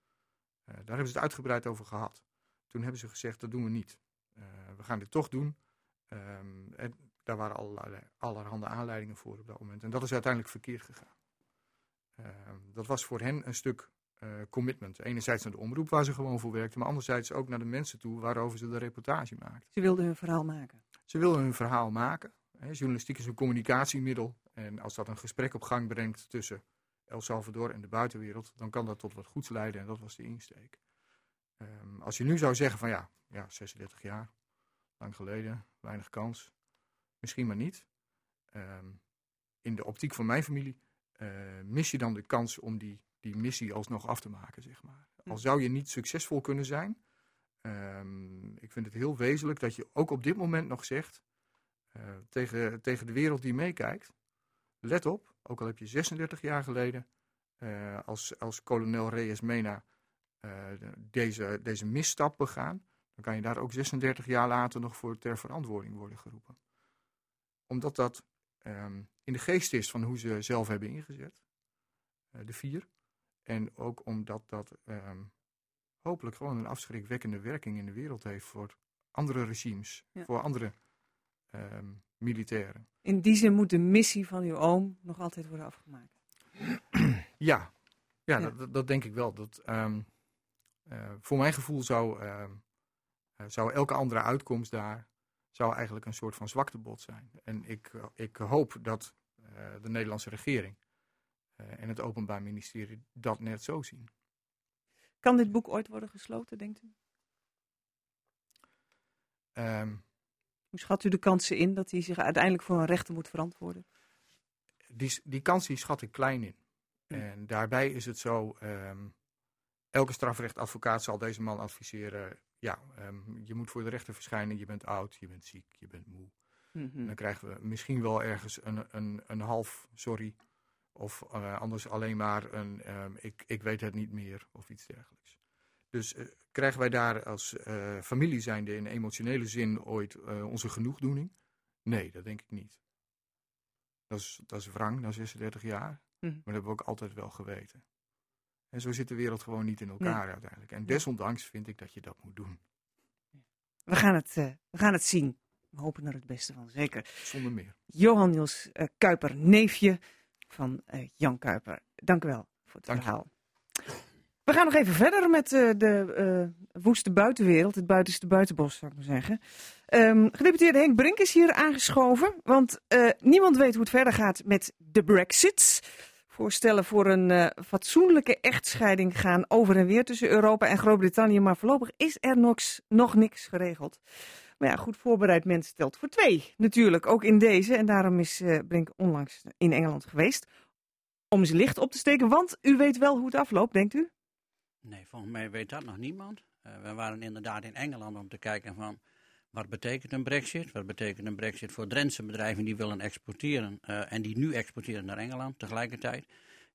daar hebben ze het uitgebreid over gehad. Toen hebben ze gezegd: dat doen we niet. Uh, we gaan dit toch doen. Um, en daar waren allerlei, allerhande aanleidingen voor op dat moment. En dat is uiteindelijk verkeerd gegaan. Um, dat was voor hen een stuk uh, commitment. Enerzijds naar de omroep waar ze gewoon voor werkten, maar anderzijds ook naar de mensen toe waarover ze de reportage maakten. Ze wilden hun verhaal maken. Ze wilden hun verhaal maken. Hè. Journalistiek is een communicatiemiddel. En als dat een gesprek op gang brengt tussen El Salvador en de buitenwereld, dan kan dat tot wat goeds leiden. En dat was de insteek. Um, als je nu zou zeggen van ja, ja 36 jaar, lang geleden, weinig kans. Misschien maar niet. Ehm, in de optiek van mijn familie mis je dan de kans om die, die missie alsnog af te maken, zeg maar. Al zou je niet succesvol kunnen zijn, um, ik vind het heel wezenlijk dat je ook op dit moment nog zegt uh, tegen, tegen de wereld die meekijkt, let op, ook al heb je 36 jaar geleden uh, als, als kolonel Reyes Mena deze, deze misstap begaan, dan kan je daar ook 36 jaar later nog voor ter verantwoording worden geroepen. Omdat dat um, in de geest is van hoe ze zelf hebben ingezet, uh, de vier. En ook omdat dat um, hopelijk gewoon een afschrikwekkende werking in de wereld heeft voor andere regimes, ja. voor andere um, militairen. In die zin moet de missie van uw oom nog altijd worden afgemaakt. Ja, ja, ja. Dat, dat, denk ik wel. Dat, uh, voor mijn gevoel zou uh, zou elke andere uitkomst daar zou eigenlijk een soort van zwaktebod zijn. En ik, eh, ik hoop dat uh, de Nederlandse regering en het Openbaar Ministerie dat net zo zien. Kan dit boek ooit worden gesloten, denkt u? Um, Hoe schat u de kansen in dat hij zich uiteindelijk voor een rechter moet verantwoorden? Die, die kans die schat ik klein in. En daarbij is het zo, um, elke strafrechtadvocaat zal deze man adviseren, ja, um, je moet voor de rechter verschijnen, je bent oud, je bent ziek, je bent moe. Mm Dan krijgen we misschien wel ergens een, een, een half sorry, of uh, anders alleen maar een um, ik, ik weet het niet meer, of iets dergelijks. Dus uh, krijgen wij daar als uh, familie zijnde in emotionele zin ooit onze genoegdoening? Nee, dat denk ik niet. Dat is, dat is wrang na 36 jaar. Mhm. Maar dat hebben we ook altijd wel geweten. En zo zit de wereld gewoon niet in elkaar uiteindelijk. En desondanks vind ik dat je dat moet doen. We gaan het, uh, we gaan het zien. We hopen naar het beste van, zeker. Zonder meer. Johan Niels uh, Kuiper, neefje van uh, Jan Kuiper. Dank u wel voor het Dank verhaal. We gaan nog even verder met de woeste buitenwereld, het buitenste buitenbos, zou ik maar zeggen. Um, gedeputeerde Henk Brink is hier aangeschoven, want niemand weet hoe het verder gaat met de Brexit. Voorstellen voor een fatsoenlijke echtscheiding gaan over en weer tussen Europa en Groot-Brittannië, maar voorlopig is er nog, nog niks geregeld. Maar ja, goed voorbereid mens stelt voor twee, natuurlijk, ook in deze. En daarom is Brink onlangs in Engeland geweest om zijn licht op te steken, want u weet wel hoe het afloopt, denkt u? Nee, volgens mij weet dat nog niemand. Uh, we waren inderdaad in Engeland om te kijken van wat betekent een brexit? Wat betekent een brexit voor Drentse bedrijven die willen exporteren uh, en die nu exporteren naar Engeland tegelijkertijd?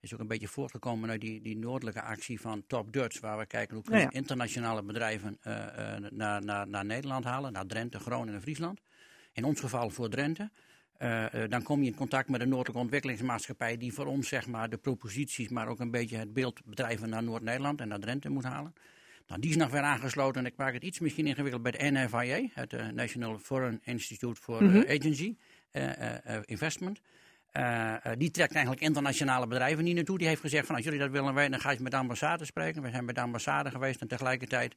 Is ook een beetje voortgekomen uit die, die noordelijke actie van Top Dutch, waar we kijken hoe kunnen ja, ja. internationale bedrijven uh, naar, naar, naar Nederland halen, naar Drenthe, Groningen en Friesland. In ons geval voor Drenthe. Uh, dan kom je in contact met een Noordelijke Ontwikkelingsmaatschappij die voor ons zeg maar, de proposities, maar ook een beetje het beeld bedrijven naar Noord-Nederland en naar Drenthe moet halen. Nou, die is nog weer aangesloten en ik maak het iets misschien ingewikkeld bij de NFIA, het uh, National Foreign Institute for mm -hmm. Agency Investment. die trekt eigenlijk internationale bedrijven niet naartoe. Die heeft gezegd van als jullie dat willen weten, dan ga je met de ambassade spreken. We zijn bij de ambassade geweest en tegelijkertijd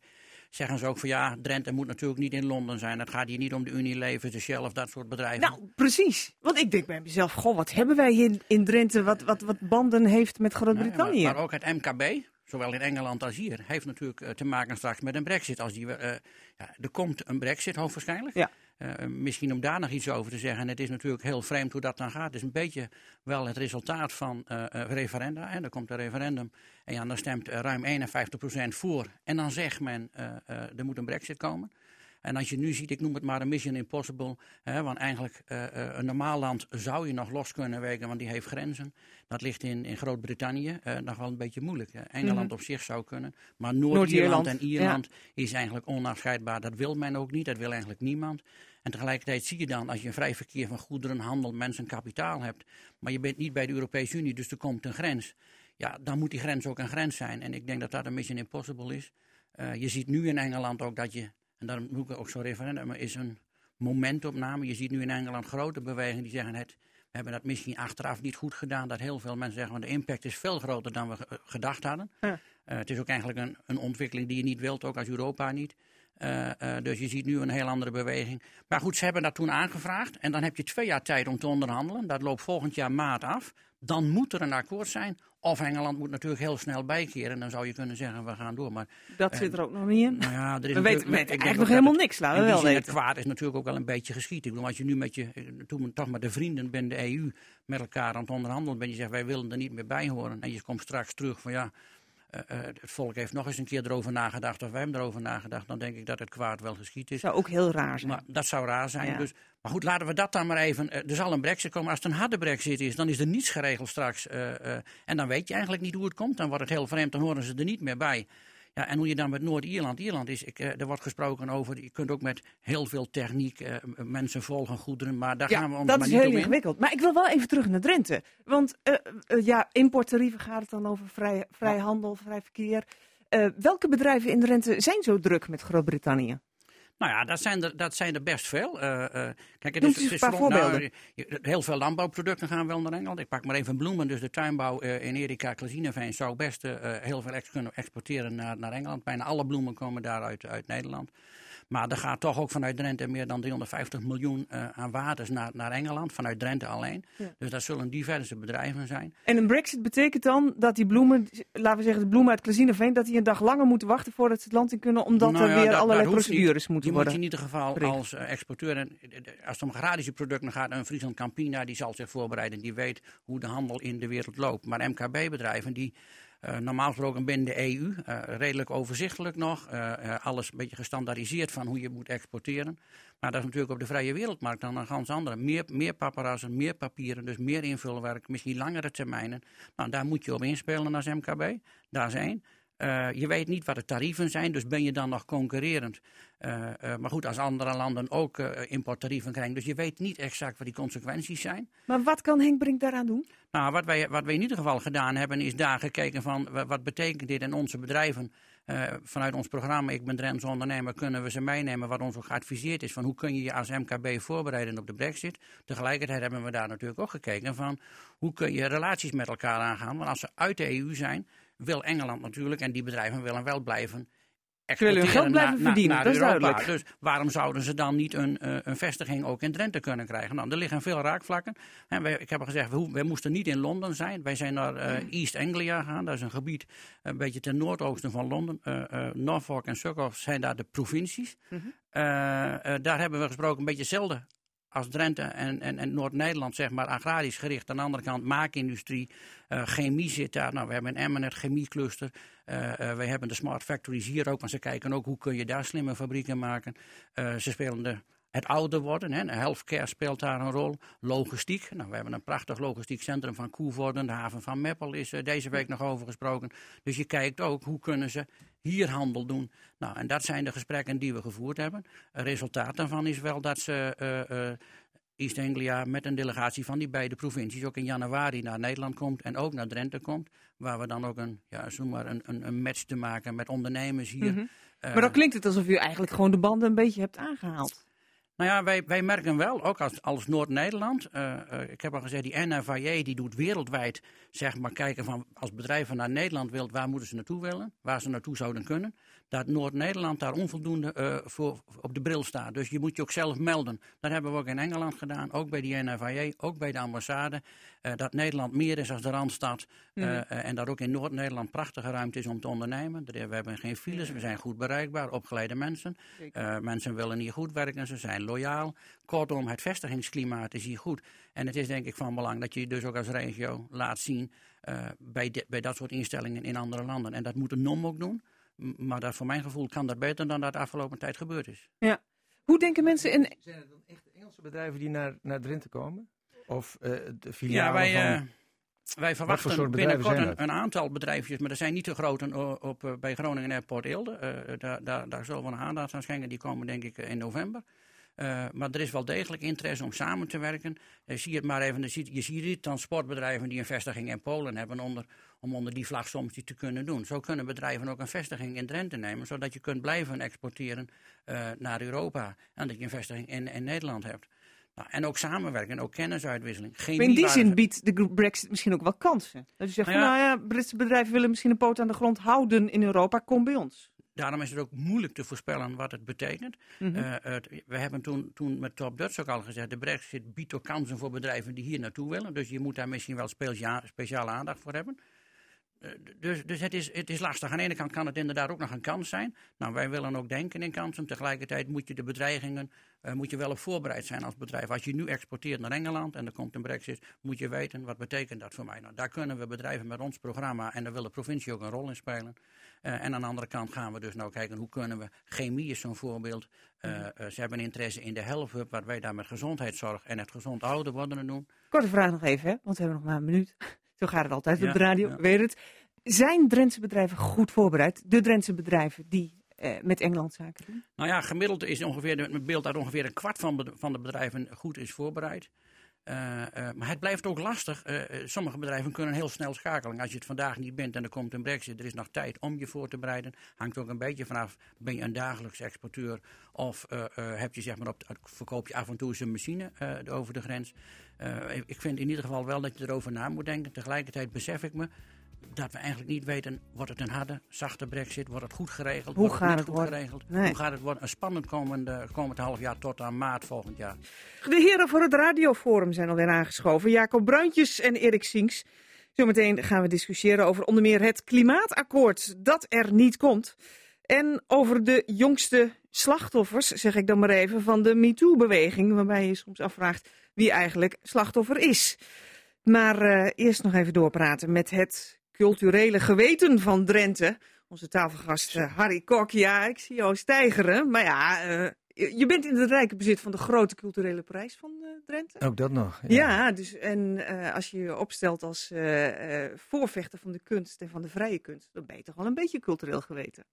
zeggen ze ook van ja, Drenthe moet natuurlijk niet in Londen zijn. Het gaat hier niet om de Unilever, de Shell of dat soort bedrijven. Nou, precies. Want ik denk bij mezelf, goh, wat hebben wij hier in Drenthe wat, wat, wat banden heeft met Groot-Brittannië? Nee, maar, maar, ook het MKB, zowel in Engeland als hier, heeft natuurlijk uh, te maken straks met een brexit. Als die, uh, ja, er komt een brexit hoogstwaarschijnlijk. Ja. Uh, misschien om daar nog iets over te zeggen. En het is natuurlijk heel vreemd hoe dat dan gaat. Het is een beetje wel het resultaat van uh, referenda. En er komt een referendum. En ja, dan stemt ruim 51% voor. En dan zegt men, er moet een brexit komen. En als je nu ziet, ik noem het maar een mission impossible. Hè, want eigenlijk uh, een normaal land zou je nog los kunnen weken, want die heeft grenzen. Dat ligt in, in Groot-Brittannië uh, nog wel een beetje moeilijk. Engeland mm -hmm. op zich zou kunnen. Maar Noord-Ierland Noord en Ierland ja. is eigenlijk onafscheidbaar. Dat wil men ook niet, dat wil eigenlijk niemand. En tegelijkertijd zie je dan, als je een vrij verkeer van goederen, handel, mensen, kapitaal hebt. maar je bent niet bij de Europese Unie, dus er komt een grens. Ja, dan moet die grens ook een grens zijn. En ik denk dat dat een mission impossible is. Uh, je ziet nu in Engeland ook dat je en daarom noem ik ook zo'n referendum, is een momentopname. Je ziet nu in Engeland grote bewegingen die zeggen het, we hebben dat misschien achteraf niet goed gedaan. Dat heel veel mensen zeggen, de impact is veel groter dan we gedacht hadden. Ja. Uh, het is ook eigenlijk een, een ontwikkeling die je niet wilt, ook als Europa niet. Uh, uh, dus je ziet nu een heel andere beweging. Maar goed, ze hebben dat toen aangevraagd. En dan heb je twee jaar tijd om te onderhandelen. Dat loopt volgend jaar maart af. Dan moet er een akkoord zijn. Of Engeland moet natuurlijk heel snel bijkeren. Dan zou je kunnen zeggen, we gaan door. Maar, dat uh, zit er ook nog niet in. Nou ja, er is we weten, weten eigenlijk nog helemaal niks. Laten we wel weten. Het kwaad is natuurlijk ook wel een beetje geschiet. Ik bedoel, als je nu met je, toen toch met de vrienden bent, de EU, met elkaar aan het onderhandelen bent. Je zegt, wij willen er niet meer bij horen. En je komt straks terug van ja... Uh, uh, het volk heeft nog eens een keer erover nagedacht, of wij hebben erover nagedacht, dan denk ik dat het kwaad wel geschied is. Zou ook heel raar zijn. Maar, dat zou raar zijn. Ja. Dus, maar goed, laten we dat dan maar even. Uh, er zal een brexit komen. Als het een harde brexit is, dan is er niets geregeld straks. en dan weet je eigenlijk niet hoe het komt. Dan wordt het heel vreemd, dan horen ze er niet meer bij. Ja, en hoe je dan met Noord-Ierland, Ierland is, ik, er wordt gesproken over, je kunt ook met heel veel techniek, uh, mensen volgen goederen, maar daar ja, gaan we ons dat maar is niet heel ingewikkeld. Maar ik wil wel even terug naar Drenthe. Want uh, uh, ja, importtarieven gaat het dan over vrij, vrij handel, vrij verkeer. welke bedrijven in Drenthe zijn zo druk met Groot-Brittannië? Nou ja, dat zijn er, dat zijn er best veel. Uh, uh, kijk, het is, het is een paar voorbeelden. Nou, heel veel landbouwproducten gaan wel naar Engeland. Ik pak maar even bloemen. Dus de tuinbouw uh, in Erika Klazineveen zou best heel veel ex kunnen exporteren naar, naar Engeland. Bijna alle bloemen komen daaruit uit Nederland. Maar er gaat toch ook vanuit Drenthe meer dan 350 miljoen aan waters naar, naar Engeland, vanuit Drenthe alleen. Dus dat zullen diverse bedrijven zijn. En een brexit betekent dan dat die bloemen, laten we zeggen de bloemen uit Klezineveen, dat die een dag langer moeten wachten voordat ze het land in kunnen, omdat nou er weer allerlei procedures moeten worden. Je moet in ieder geval als exporteur, en als het om agrarische producten gaat, een Friesland Campina, die zal zich voorbereiden. Die weet hoe de handel in de wereld loopt. Maar MKB-bedrijven die normaal gesproken binnen de EU, eh, redelijk overzichtelijk nog. Uh, alles een beetje gestandaardiseerd van hoe je moet exporteren. Maar dat is natuurlijk op de vrije wereldmarkt dan een ganz andere. Meer, meer paparazzen, meer papieren, dus meer invulwerk, misschien langere termijnen. Nou, daar moet je op inspelen als MKB. Daar. Uh, je weet niet wat de tarieven zijn, dus ben je dan nog concurrerend. Uh, uh, maar goed, als andere landen ook importtarieven krijgen. Dus je weet niet exact wat die consequenties zijn. Maar wat kan Henk Brink daaraan doen? Nou, wat wij, wat wij in ieder geval gedaan hebben, is daar gekeken van wat betekent dit in onze bedrijven. vanuit ons programma Ik ben Drents ondernemer kunnen we ze meenemen wat ons ook geadviseerd is van hoe kun je je als MKB voorbereiden op de brexit. Tegelijkertijd hebben we daar natuurlijk ook gekeken van hoe kun je relaties met elkaar aangaan. Want als ze uit de EU zijn, wil Engeland natuurlijk, en die bedrijven willen wel blijven ze willen hun geld blijven verdienen, dat is duidelijk. Dus waarom zouden ze dan niet een, uh, een vestiging ook in Drenthe kunnen krijgen? Nou, er liggen veel raakvlakken. En wij, ik heb al gezegd, we, wij moesten niet in Londen zijn. Wij zijn naar uh, East Anglia gegaan. Dat is een gebied een beetje ten noordoosten van Londen. Uh, Norfolk en Suffolk zijn daar de provincies. Mm -hmm. daar hebben we gesproken een beetje hetzelfde als Drenthe en, en, en Noord-Nederland, zeg maar, agrarisch gericht. Aan de andere kant maakindustrie, chemie zit daar. Nou, we hebben een Emmen, chemiecluster. Uh, uh, we hebben de smart factories hier ook, want ze kijken ook hoe kun je daar slimme fabrieken maken. ze spelen de het ouder worden. Hè. Healthcare speelt daar een rol. Logistiek. Nou, we hebben een prachtig logistiek centrum van Koevoorden. De haven van Meppel is deze week nog over gesproken. Dus je kijkt ook hoe kunnen ze hier handel doen. Nou, en dat zijn de gesprekken die we gevoerd hebben. Het resultaat daarvan is wel dat ze East Anglia met een delegatie van die beide provincies ook in januari naar Nederland komt en ook naar Drenthe komt. Waar we dan ook een, ja, maar een, een, een match te maken met ondernemers hier. Mm -hmm. maar dan klinkt het alsof u eigenlijk gewoon de banden een beetje hebt aangehaald. Nou ja, wij, wij merken wel, ook als, als Noord-Nederland. Uh, uh, ik heb al gezegd, die NFIA die doet wereldwijd zeg maar kijken van als bedrijven naar Nederland willen, waar moeten ze naartoe willen, waar ze naartoe zouden kunnen. Dat Noord-Nederland daar onvoldoende uh, voor op de bril staat. Dus je moet je ook zelf melden. Dat hebben we ook in Engeland gedaan, ook bij die NFIA, ook bij de ambassade. Dat Nederland meer is als de Randstad. Mm. en dat ook in Noord-Nederland prachtige ruimte is om te ondernemen. We hebben geen files, we zijn goed bereikbaar, opgeleide mensen. mensen willen hier goed werken, ze zijn loyaal. Kortom, het vestigingsklimaat is hier goed. En het is denk ik van belang dat je je dus ook als regio laat zien uh, bij, de, bij dat soort instellingen in andere landen. En dat moet de NOM ook doen. Maar dat, voor mijn gevoel kan dat beter dan dat de afgelopen tijd gebeurd is. Ja. Hoe denken mensen in... Zijn het dan echt Engelse bedrijven die naar, naar Drenthe komen? Of uh, de filialen ja, wij, van... Wij verwachten binnenkort een, een, aantal bedrijfjes, maar dat zijn niet te groot op, op, bij Groningen Airport Eelde. Uh, daar, daar, daar zullen we een aandacht aan schenken. Die komen denk ik in november. Uh, maar er is wel degelijk interesse om samen te werken. Uh, zie het maar even, je ziet, je ziet die transportbedrijven die een vestiging in Polen hebben onder, om onder die vlag soms die te kunnen doen. Zo kunnen bedrijven ook een vestiging in Drenthe nemen, zodat je kunt blijven exporteren naar Europa. En dat je een vestiging in, in Nederland hebt. Nou, en ook samenwerken, ook kennisuitwisseling. Geen in die zin biedt de Brexit misschien ook wel kansen. Dat je zegt, nou ja, van, nou ja, Britse bedrijven willen misschien een poot aan de grond houden in Europa, kom bij ons. Daarom is het ook moeilijk te voorspellen wat het betekent. Mm -hmm. uh, het, we hebben toen, toen met Top Dutch ook al gezegd, de brexit biedt ook kansen voor bedrijven die hier naartoe willen. Dus je moet daar misschien wel specia speciale aandacht voor hebben. Uh, dus dus het, is, het is lastig. Aan de ene kant kan het inderdaad ook nog een kans zijn. Nou, wij willen ook denken in kansen. Tegelijkertijd moet je de bedreigingen uh, moet je wel op voorbereid zijn als bedrijf. Als je nu exporteert naar Engeland en er komt een brexit, moet je weten wat betekent dat voor mij. Nou, daar kunnen we bedrijven met ons programma en daar wil de provincie ook een rol in spelen. Uh, en aan de andere kant gaan we dus nou kijken hoe kunnen we, chemie is zo'n voorbeeld. Uh, uh, ze hebben interesse in de Health Hub, waar wij daar met gezondheidszorg en het gezond ouder worden doen. Korte vraag nog even, hè? want we hebben nog maar een minuut. Zo gaat het altijd ja, op de radio, ja. weet het. Zijn Drentse bedrijven goed voorbereid? De Drentse bedrijven die uh, met Engeland zaken doen? Nou ja, gemiddeld is ongeveer, het beeld dat ongeveer een kwart van, van de bedrijven goed is voorbereid. Uh, uh, maar het blijft ook lastig. Uh, sommige bedrijven kunnen heel snel schakelen. Als je het vandaag niet bent en er komt een brexit, er is nog tijd om je voor te bereiden. Hangt ook een beetje vanaf, ben je een dagelijks exporteur of heb je, zeg maar, op, verkoop je af en toe eens een machine over de grens. ik vind in ieder geval wel dat je erover na moet denken. Tegelijkertijd besef ik me, dat we eigenlijk niet weten, wordt het een harde, zachte brexit? Wordt het goed geregeld? Hoe wordt gaat het, het goed worden? geregeld? Nee. Hoe gaat het worden? Een spannend komende, komend half jaar tot aan maart volgend jaar. De heren voor het radioforum zijn alweer aangeschoven. Jacob Bruintjes en Erik Sinks. Zometeen gaan we discussiëren over onder meer het klimaatakkoord dat er niet komt. En over de jongste slachtoffers, zeg ik dan maar even, van de MeToo-beweging. Waarbij je soms afvraagt wie eigenlijk slachtoffer is. Maar eh, eerst nog even doorpraten met het culturele geweten van Drenthe. Onze tafelgast eh, Harry Kok. Ja, ik zie jou stijgeren. Maar ja, eh, je bent in het rijke bezit van de grote culturele prijs van eh, Drenthe. Ook dat nog. Ja, dus en als je je opstelt als voorvechter van de kunst en van de vrije kunst, dan ben je toch wel een beetje cultureel geweten.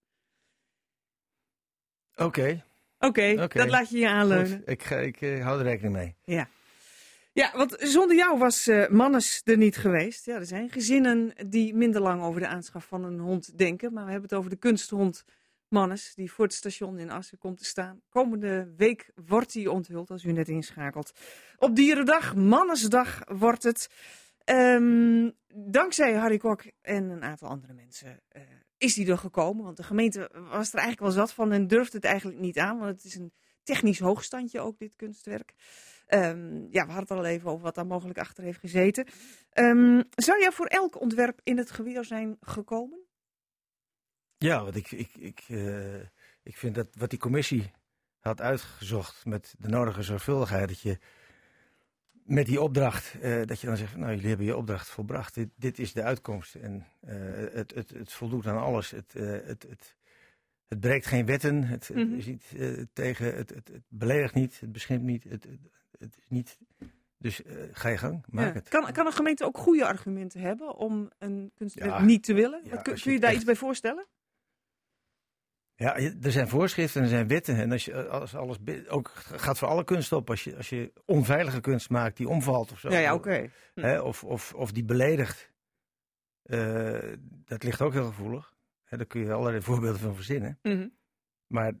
Oké, Oké, dat laat je je aanleunen. goed. Ik, ga, ik hou er rekening mee. Ja. Ja, want zonder jou was eh, Mannes er niet geweest. Ja, er zijn gezinnen die minder lang over de aanschaf van een hond denken. Maar we hebben het over de kunsthond Mannes, die voor het station in Assen komt te staan. Komende week wordt hij onthuld, als u net inschakelt. Op Dierendag, Mannesdag wordt het. Ehm, dankzij Harry Kok en een aantal andere mensen eh, is die er gekomen. Want de gemeente was er eigenlijk wel zat van en durfde het eigenlijk niet aan. Want het is een technisch hoogstandje ook, dit kunstwerk. Ehm, ja, we hadden het al even over wat daar mogelijk achter heeft gezeten. Ehm, zou jij voor elk ontwerp in het geweer zijn gekomen? Ja, want ik, ik, ik, eh, ik vind dat wat die commissie had uitgezocht met de nodige zorgvuldigheid, dat je met die opdracht, eh, dat je dan zegt, nou jullie hebben je opdracht volbracht, dit, dit is de uitkomst en eh, het, het, het voldoet aan alles. Het, het, het, het breekt geen wetten, het, Mhm. is niet tegen, het, het, het beledigt niet, het beschimpt niet, het, het, is niet. Dus eh, ga je gang, maak Ja. het. Kan, kan een gemeente ook goede argumenten hebben om een kunstwerk Ja. niet te willen? Ja, kun, je kun je het daar echt- iets bij voorstellen? Ja, er zijn voorschriften en er zijn wetten. En als, je, als alles ook gaat voor alle kunst op. Als je, als je onveilige kunst maakt die omvalt of zo. Ja, ja, oké. hè, of, of, of die beledigt. eh, dat ligt ook heel gevoelig. Hè, daar kun je allerlei voorbeelden van verzinnen. Mhm. Maar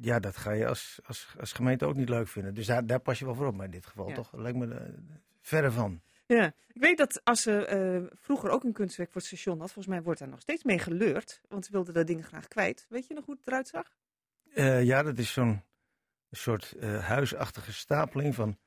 ja, dat ga je als, als, als gemeente ook niet leuk vinden. Dus daar, daar pas je wel voor op. Maar in dit geval Ja. toch lijkt me eh, verre van. Ja, ik weet dat als ze eh, vroeger ook een kunstwerk voor het station had, volgens mij wordt daar nog steeds mee geleurd. Want ze wilden dat ding graag kwijt. Weet je nog hoe het eruit zag? Eh, ja, dat is zo'n soort huisachtige stapeling van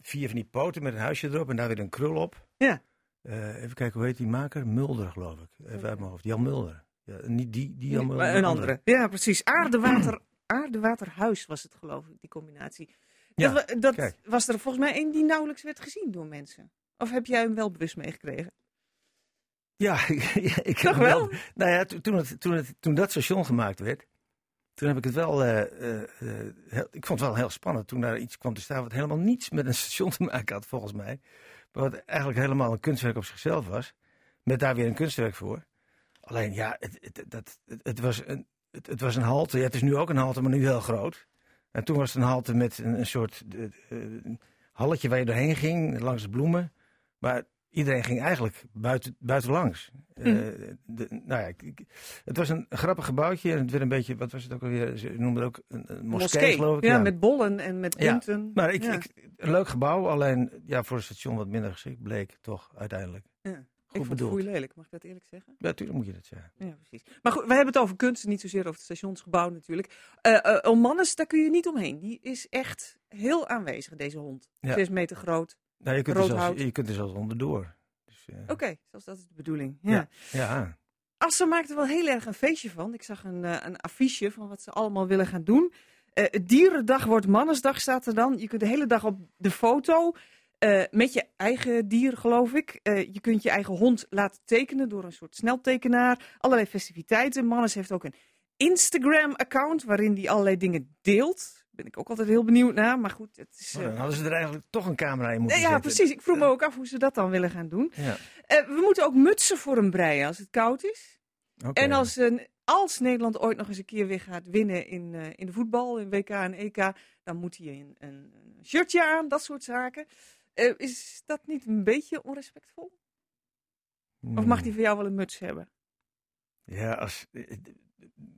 vier van die poten met een huisje erop en daar weer een krul op. Ja. Even kijken, hoe heet die maker? Mulder, geloof ik. Even uit mijn hoofd. Jan Mulder. Ja, niet die, die Jan Mulder. Maar een andere. Ja, precies. Aarde, water, aarde, water, huis was het geloof ik, die combinatie. Ja, dat dat kijk. was er volgens mij één die nauwelijks werd gezien door mensen. Of heb jij hem wel bewust meegekregen? Ja, ik heb hem wel? Nou ja, to- toen, het, toen, het, toen dat station gemaakt werd, toen heb ik het wel. eh, eh, eh, heel- ik vond het wel heel spannend toen daar iets kwam te staan wat helemaal niets met een station te maken had, volgens mij. Maar wat eigenlijk helemaal een kunstwerk op zichzelf was. Met daar weer een kunstwerk voor. Alleen ja, het, het, dat, het, het was een, het, het was een halte. Ja, het is nu ook een halte, maar nu heel groot. En toen was het een halte met een, een soort eh, eh, halletje waar je doorheen ging, langs de bloemen. Maar iedereen ging eigenlijk buiten, buitenlangs. Eh, Mhm. de, nou ja, ik- het was een grappig gebouwtje. En het werd een beetje, wat was het ook alweer? Ze noemden het ook een, een moskee, geloof ik. Ja, met bollen en met Ja. punten. Maar ik, Ja. ik, een leuk gebouw, alleen ja, voor het station wat minder geschikt bleek toch uiteindelijk. Ja. Vond het bedoeld. lelijk, mag ik dat eerlijk zeggen? Ja, natuurlijk moet je dat zeggen. Ja, precies. Maar goed, we hebben het over kunst, niet zozeer over het stationsgebouw natuurlijk. Omannes, daar kun je niet omheen. Die is echt heel aanwezig, deze hond. Ja. Zes meter groot. Nou, je, kunt er zelfs, je kunt er zelfs onderdoor. Dus, eh, Oké, zoals dat is de bedoeling. Ja. Ja. ja. Assen maakt er wel heel erg een feestje van. Ik zag een, een affiche van wat ze allemaal willen gaan doen. Eh dierendag wordt Mannesdag, staat er dan. Je kunt de hele dag op de foto eh, met je eigen dier, geloof ik. Eh, je kunt je eigen hond laten tekenen door een soort sneltekenaar. Allerlei festiviteiten. Mannes heeft ook een Instagram-account waarin hij allerlei dingen deelt. Ben ik ook altijd heel benieuwd naar. Maar goed, het is... Oh, eh, dan hadden ze er eigenlijk toch een camera in moeten ja, zetten. precies. Ik vroeg me ook af hoe ze dat dan willen gaan doen. Ja. We moeten ook mutsen voor hem breien als het koud is. En als, een, als Nederland ooit nog eens een keer weer gaat winnen in, in de voetbal, in WK en EK, dan moet hij een shirtje aan, dat soort zaken. Eh, is dat niet een beetje onrespectvol? Of mag hij voor jou wel een muts hebben? Hmm. Ja, als, eh, eh,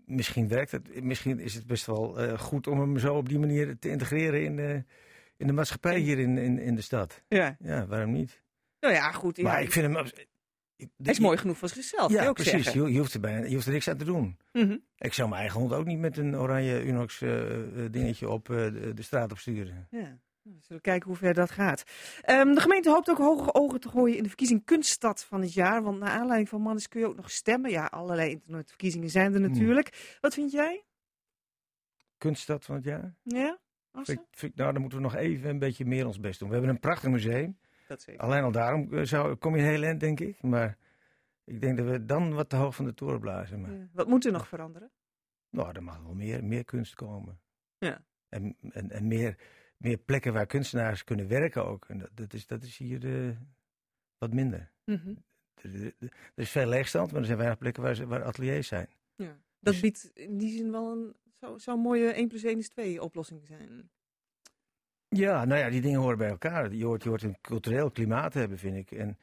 misschien werkt het. Misschien is het best wel goed om hem zo op die manier te integreren in de, in de maatschappij hier in, in, in de stad. Ja. Ja, waarom niet? Nou ja, goed. Ja, maar ik vind hem. Hij is mooi genoeg voor zichzelf, ja, ook precies. Je, je, hoeft er bijna, je hoeft er niks aan te doen. Mhm. Ik zou mijn eigen hond ook niet met een oranje Unox uh, dingetje op de, de, straat op sturen. Ja. We zullen kijken hoe ver dat gaat. Um, de gemeente hoopt ook hoge ogen te gooien in de verkiezing Kunststad van het jaar. Want naar aanleiding van Mannes kun je ook nog stemmen. Ja, allerlei internetverkiezingen zijn er natuurlijk. Hmm. Wat vind jij? Kunststad van het jaar? Ja? Vind, vind, nou, dan moeten we nog even een beetje meer ons best doen. We hebben een prachtig museum. Dat zeker. Alleen al daarom zou, kom je heel eind, denk ik. Maar ik denk dat we dan wat te hoog van de toren blazen. Maar... Ja. Wat moet er nog veranderen? Nou, er mag wel meer, meer kunst komen. Ja. En, en, en meer, meer plekken waar kunstenaars kunnen werken ook. En dat, dat is, dat is hier uh, wat minder. Mm -hmm. er, er, er, is veel leegstand, maar er zijn weinig plekken waar, waar ateliers zijn. Ja. Dat dus... biedt in die zin wel een, zou, zou een mooie 1 plus 1 is 2 oplossing zijn. Ja, nou ja, die dingen horen bij elkaar. Je hoort, je hoort een cultureel klimaat hebben, vind ik. En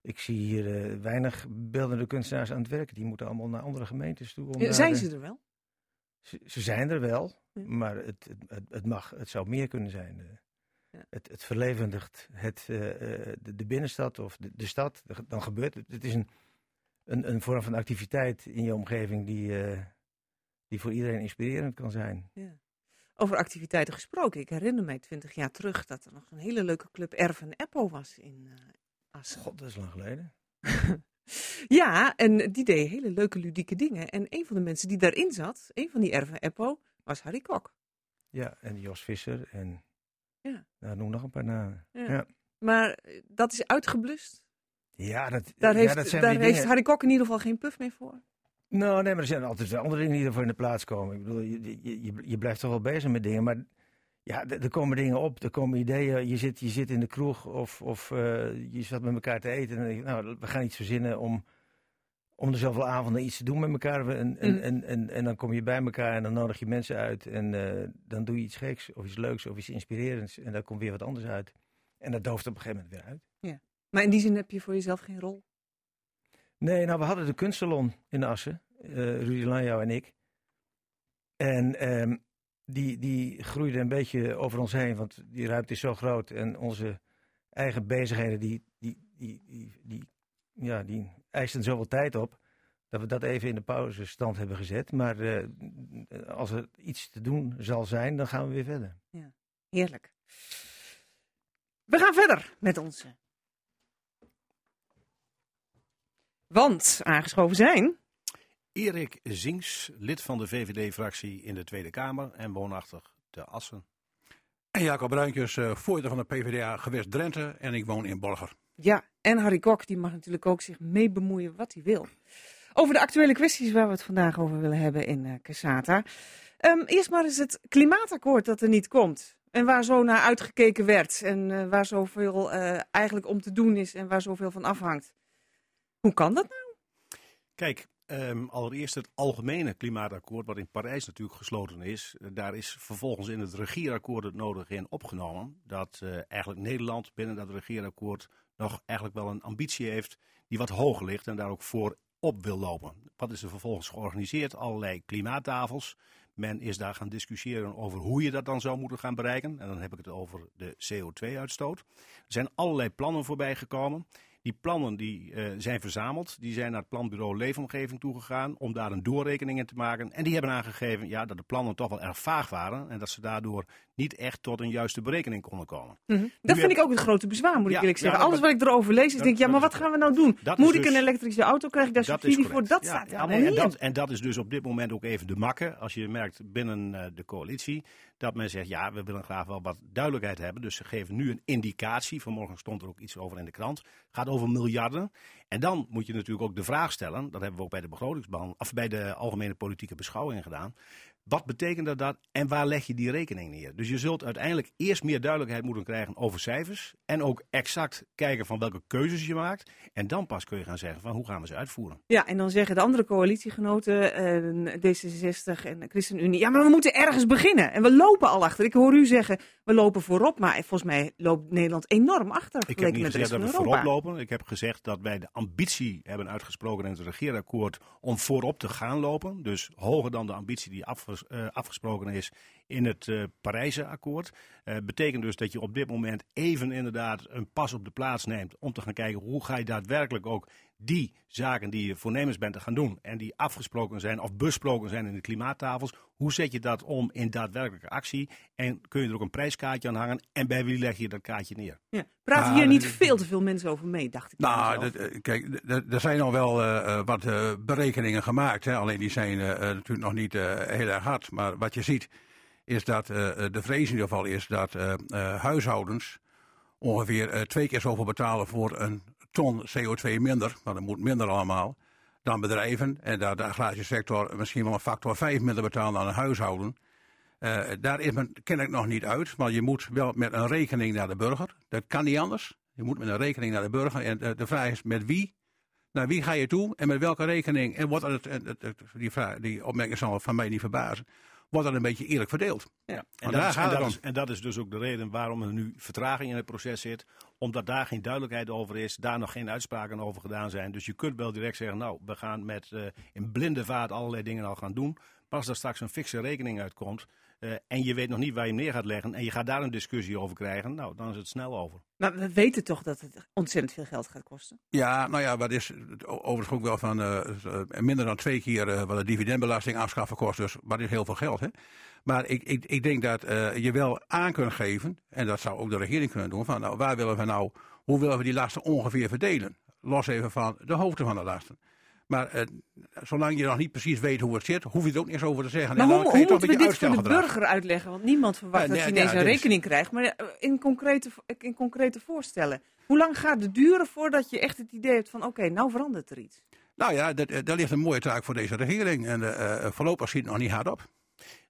ik zie hier uh, weinig beeldende kunstenaars aan het werken. Die moeten allemaal naar andere gemeentes toe. Om ja, zijn daar, ze er wel? Ze, ze zijn er wel. Maar het, het, het, mag, het zou meer kunnen zijn. Ja. het, het verlevendigt het, uh, de, de, binnenstad of de, de, stad. Dan gebeurt het. Het is een, een, een vorm van activiteit in je omgeving die, die voor iedereen inspirerend kan zijn. Ja. Over activiteiten gesproken. Ik herinner mij twintig jaar terug dat er nog een hele leuke club Erven Eppo was in uh, Assen. God, dat is lang geleden. ja, en die deed hele leuke ludieke dingen. En een van de mensen die daarin zat, een van die Erven Eppo, was Harry Kok. Ja, en Jos Visser en ja. nou, noem nog een paar namen. Ja. ja. Maar dat is uitgeblust. Ja, dat, daar ja, heeft, dat zijn daar heeft dingen. Harry Kok in ieder geval geen puff meer voor. Nou, nee, maar er zijn altijd andere dingen die ervoor in de plaats komen. Ik bedoel, je, je, je blijft toch wel bezig met dingen, maar ja, er komen dingen op, er komen ideeën. Je zit, je zit in de kroeg of, of uh, je zat met elkaar te eten en dan denk je, nou, we gaan iets verzinnen om, om er zoveel avonden iets te doen met elkaar. En, en, Mm. en, en, en dan kom je bij elkaar en dan nodig je mensen uit en uh, dan doe je iets geks of iets leuks of iets inspirerends en daar komt weer wat anders uit. En dat dooft op een gegeven moment weer uit. Ja. Maar in die zin heb je voor jezelf geen rol? Nee, nou, we hadden de kunstsalon in Assen, uh, Rudy Lanjouw en ik. En um, die, die groeide een beetje over ons heen, want die ruimte is zo groot. En onze eigen bezigheden, die, die, die, die, die, ja, die eisten zoveel tijd op, dat we dat even in de pauzestand hebben gezet. Maar uh, als er iets te doen zal zijn, dan gaan we weer verder. Ja, heerlijk. We gaan verder met onze. Want aangeschoven zijn. Erik Zinks, lid van de VVD-fractie in de Tweede Kamer en woonachtig te Assen. En Jacob Bruinkjes, uh, voorzitter van de PvdA gewest Drenthe en ik woon in Borger. Ja, en Harry Kok, die mag natuurlijk ook zich mee bemoeien wat hij wil. Over de actuele kwesties waar we het vandaag over willen hebben in uh, Casata. Um, eerst maar eens het klimaatakkoord dat er niet komt. En waar zo naar uitgekeken werd. En uh, waar zoveel eigenlijk om te doen is en waar zoveel van afhangt. Hoe kan dat nou? Kijk, Um, allereerst het algemene klimaatakkoord, wat in Parijs natuurlijk gesloten is. Uh, daar is vervolgens in het regeerakkoord het nodige in opgenomen. Dat uh, eigenlijk Nederland binnen dat regeerakkoord nog eigenlijk wel een ambitie heeft die wat hoger ligt en daar ook voor op wil lopen. Wat is er vervolgens georganiseerd? Allerlei klimaattafels. Men is daar gaan discussiëren over hoe je dat dan zou moeten gaan bereiken. En dan heb ik het over de CO2-uitstoot. Er zijn allerlei plannen voorbij gekomen. Die plannen die, uh, zijn verzameld. Die zijn naar het planbureau Leefomgeving toegegaan om daar een doorrekening in te maken. En die hebben aangegeven ja, dat de plannen toch wel erg vaag waren. En dat ze daardoor niet echt tot een juiste berekening konden komen. Mm -hmm. Dat vind heb... ik ook het grote bezwaar, moet ja, ik eerlijk zeggen. ja, Alles wat ik erover lees, is denk ik, ja, maar wat gaan we nou doen? Moet ik dus, een elektrische auto, krijg ik daar subsidie voor? Dat staat ja, allemaal nee, niet en dat, en dat is dus op dit moment ook even de makke. Als je merkt binnen uh, de coalitie dat men zegt, ja, we willen graag wel wat duidelijkheid hebben. Dus ze geven nu een indicatie. Vanmorgen stond er ook iets over in de krant. Gaat over miljarden. En dan moet je natuurlijk ook de vraag stellen, dat hebben we ook bij de begrotingsbehandeling, of bij de algemene politieke beschouwing gedaan. Wat betekent dat en waar leg je die rekening neer? Dus je zult uiteindelijk eerst meer duidelijkheid moeten krijgen over cijfers. En ook exact kijken van welke keuzes je maakt. En dan pas kun je gaan zeggen van hoe gaan we ze uitvoeren. Ja, en dan zeggen de andere coalitiegenoten, uh, D66 en ChristenUnie, ja, maar we moeten ergens beginnen. En we lopen al achter. Ik hoor u zeggen, we lopen voorop. Maar volgens mij loopt Nederland enorm achter. Ik heb niet gezegd dat we Europa. voorop lopen. Ik heb gezegd dat wij de ambitie hebben uitgesproken in het regeerakkoord om voorop te gaan lopen. Dus hoger dan de ambitie die uh, afgesproken is in het uh, Parijse akkoord. Uh, betekent dus dat je op dit moment even inderdaad een pas op de plaats neemt om te gaan kijken hoe ga je daadwerkelijk ook die zaken die je voornemens bent te gaan doen en die afgesproken zijn of besproken zijn in de klimaattafels, hoe zet je dat om in daadwerkelijke actie? En kun je er ook een prijskaartje aan hangen en bij wie leg je dat kaartje neer? Ja. Praten hier niet veel te veel mensen over mee, dacht ik. Nou, dat, eh, kijk, er zijn al wel uh, wat uh, berekeningen gemaakt. Hè? Alleen die zijn natuurlijk nog niet heel erg hard. Maar wat je ziet is dat de vrees in ieder geval is dat huishoudens ongeveer twee keer zoveel betalen voor een ton CO2 minder, maar dat moet minder allemaal, dan bedrijven. En dat de agrarische sector misschien wel een factor 5 minder betaalt dan een huishouden. Uh, daar is men kennelijk nog niet uit, maar je moet wel met een rekening naar de burger. Dat kan niet anders. Je moet met een rekening naar de burger. En de, vraag is met wie? Naar wie ga je toe en met welke rekening? En wat die, vraag, die opmerking zal van mij niet verbazen wordt dat een beetje eerlijk verdeeld. Ja. En, dat is, en, dat is, en, dat is, dus ook de reden waarom er nu vertraging in het proces zit. Omdat daar geen duidelijkheid over is, daar nog geen uitspraken over gedaan zijn. Dus je kunt wel direct zeggen, nou, we gaan met uh, in blinde vaart allerlei dingen al gaan doen. Pas er straks een fikse rekening uitkomt, uh, en je weet nog niet waar je hem neer gaat leggen en je gaat daar een discussie over krijgen, nou, dan is het snel over. Maar we weten toch dat het ontzettend veel geld gaat kosten? Ja, nou ja, wat is overigens ook wel van uh, minder dan twee keer uh, wat de dividendbelasting afschaffen kost, dus wat is heel veel geld. Hè? Maar ik, ik, ik denk dat je wel aan kunt geven, en dat zou ook de regering kunnen doen, van nou, waar willen we nou, hoe willen we die lasten ongeveer verdelen? Los even van de hoogte van de lasten. Maar uh, zolang je nog niet precies weet hoe het zit, hoef je het ook niet eens over te zeggen. Maar hoe, hoe moeten we dit voor de burger uitleggen? Want niemand verwacht dat hij ineens een rekening krijgt. Maar eh, in concrete, in concrete voorstellen. Hoe lang gaat het duren voordat je echt het idee hebt van oké, okay, nou verandert er iets? Nou ja, eh, daar ligt een mooie taak voor deze regering. En uh, voorlopig ziet het nog niet hard op.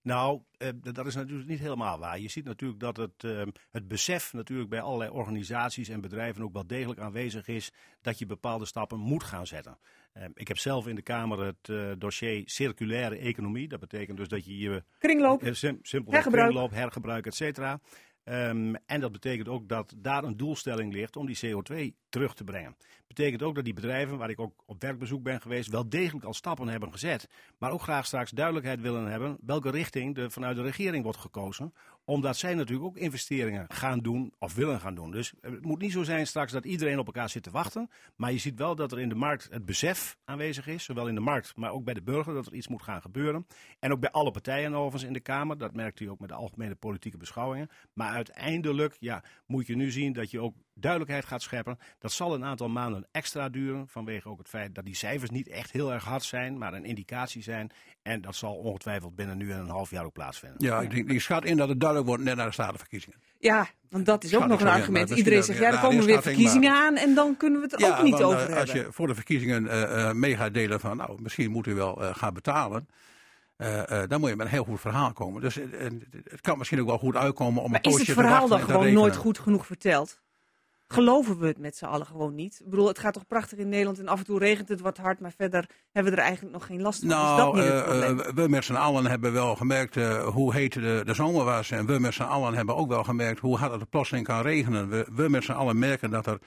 Nou, eh, dat is natuurlijk niet helemaal waar. Je ziet natuurlijk dat het, eh, het besef natuurlijk bij allerlei organisaties en bedrijven ook wel degelijk aanwezig is dat je bepaalde stappen moet gaan zetten. Eh, ik heb zelf in de Kamer het uh, dossier circulaire economie. Dat betekent dus dat je je kringloop, sim, hergebruik. kringloop, hergebruik, et cetera. Um, en dat betekent ook dat daar een doelstelling ligt om die CO2 terug te brengen. Betekent ook dat die bedrijven, waar ik ook op werkbezoek ben geweest, wel degelijk al stappen hebben gezet. Maar ook graag straks duidelijkheid willen hebben welke richting er vanuit de regering wordt gekozen omdat zij natuurlijk ook investeringen gaan doen of willen gaan doen. Dus het moet niet zo zijn straks dat iedereen op elkaar zit te wachten. Maar je ziet wel dat er in de markt het besef aanwezig is. Zowel in de markt, maar ook bij de burger dat er iets moet gaan gebeuren. En ook bij alle partijen overigens in de Kamer. Dat merkt u ook met de algemene politieke beschouwingen. Maar uiteindelijk ja, moet je nu zien dat je ook duidelijkheid gaat scheppen. Dat zal een aantal maanden extra duren. Vanwege ook het feit dat die cijfers niet echt heel erg hard zijn. Maar een indicatie zijn. En dat zal ongetwijfeld binnen nu en een half jaar ook plaatsvinden. Ja, ik denk, die schat in dat het duidelijk wordt net naar de statenverkiezingen. Ja, want dat is ook nog een argument. Iedereen zegt, ja, er komen weer verkiezingen aan en dan kunnen we het er ook niet over hebben. Als je voor de verkiezingen uh, mee gaat delen van, nou, misschien moeten we wel uh, gaan betalen. Uh, uh, dan moet je met een heel goed verhaal komen. Dus uh, het kan misschien ook wel goed uitkomen om maar een poosje te wachten. Is het verhaal dan gewoon nooit goed genoeg verteld? Geloven we het met z'n allen gewoon niet. Ik bedoel, het gaat toch prachtig in Nederland en af en toe regent het wat hard, maar verder hebben we er eigenlijk nog geen last van. Nou, is dat niet het probleem? Uh, we met z'n allen hebben wel gemerkt uh, hoe heet de, de zomer was. En we met z'n allen hebben ook wel gemerkt hoe hard het plotseling kan regenen. We, we met z'n allen merken dat er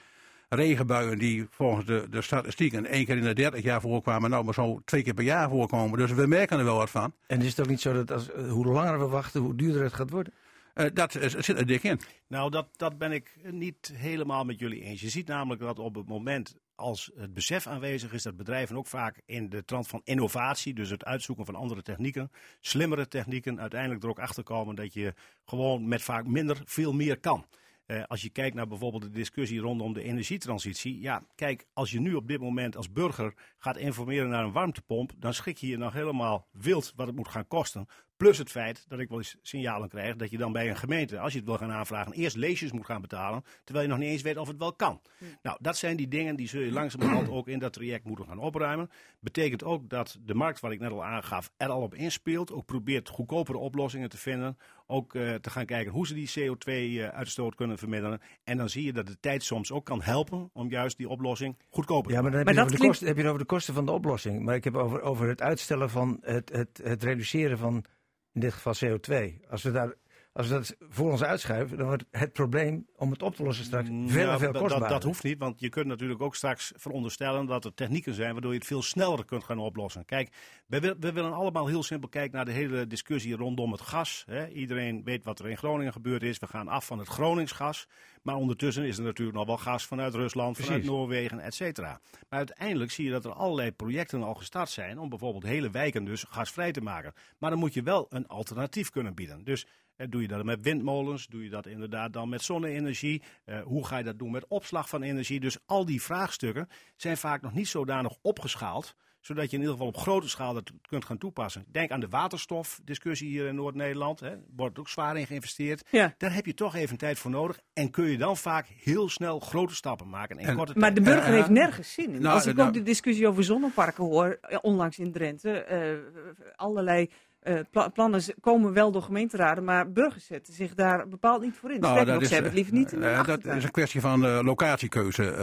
regenbuien die volgens de, de statistieken één keer in de 30 jaar voorkwamen, nou maar zo twee keer per jaar voorkomen. Dus we merken er wel wat van. En is het ook niet zo dat als, hoe langer we wachten, hoe duurder het gaat worden? Uh, dat zit er dik in. Nou, dat, dat ben ik niet helemaal met jullie eens. Je ziet namelijk dat op het moment als het besef aanwezig is dat bedrijven ook vaak in de trant van innovatie, dus het uitzoeken van andere technieken, slimmere technieken, uiteindelijk er ook achter komen dat je gewoon met vaak minder veel meer kan. Uh, als je kijkt naar bijvoorbeeld de discussie rondom de energietransitie. Ja, kijk, als je nu op dit moment als burger gaat informeren naar een warmtepomp, dan schik je je nog helemaal wild wat het moet gaan kosten. Plus het feit dat ik wel eens signalen krijg dat je dan bij een gemeente, als je het wil gaan aanvragen, eerst leesjes moet gaan betalen. Terwijl je nog niet eens weet of het wel kan. Hm. Nou, dat zijn die dingen die zul je langzamerhand ook in dat traject moeten gaan opruimen. Betekent ook dat de markt, wat ik net al aangaf, er al op inspeelt. Ook probeert goedkopere oplossingen te vinden. Ook uh, te gaan kijken hoe ze die CO2-uitstoot uh, kunnen verminderen. En dan zie je dat de tijd soms ook kan helpen om juist die oplossing goedkoper te maken. Ja, maar dan heb, je, over de kosten, heb je over de kosten van de oplossing. Maar ik heb over, over het uitstellen van het, het, het reduceren van in dit geval CO2. Als we daar Als we dat voor ons uitschuiven, dan wordt het probleem om het op te lossen straks mm, veel veel kostbaarder. Dat, dat, hoeft niet, want je kunt natuurlijk ook straks veronderstellen dat er technieken zijn waardoor je het veel sneller kunt gaan oplossen. Kijk, we, we willen allemaal heel simpel kijken naar de hele discussie rondom het gas. Hè. Iedereen weet wat er in Groningen gebeurd is. We gaan af van het Groningsgas. Maar ondertussen is er natuurlijk nog wel gas vanuit Rusland, vanuit Noorwegen, et cetera. Maar uiteindelijk zie je dat er allerlei projecten al gestart zijn om bijvoorbeeld hele wijken dus gasvrij te maken. Maar dan moet je wel een alternatief kunnen bieden. Dus doe je dat met windmolens? Doe je dat inderdaad dan met zonne-energie? Uh, hoe ga je dat doen met opslag van energie? Dus al die vraagstukken zijn vaak nog niet zodanig opgeschaald zodat je in ieder geval op grote schaal dat kunt gaan toepassen. Denk aan de waterstofdiscussie hier in Noord-Nederland. Er wordt ook zwaar in geïnvesteerd. Ja. Daar heb je toch even tijd voor nodig. En kun je dan vaak heel snel grote stappen maken. In korte maar de burger heeft nergens zin in. Nou, Als ik nou, ook de discussie over zonneparken hoor, eh, onlangs in Drenthe. Uh, allerlei uh, plannen komen wel door gemeenteraden, maar burgers zetten zich daar bepaald niet voor in. Nou, dat is, ze hebben het liever niet in uh, Dat is een kwestie van uh, locatiekeuze.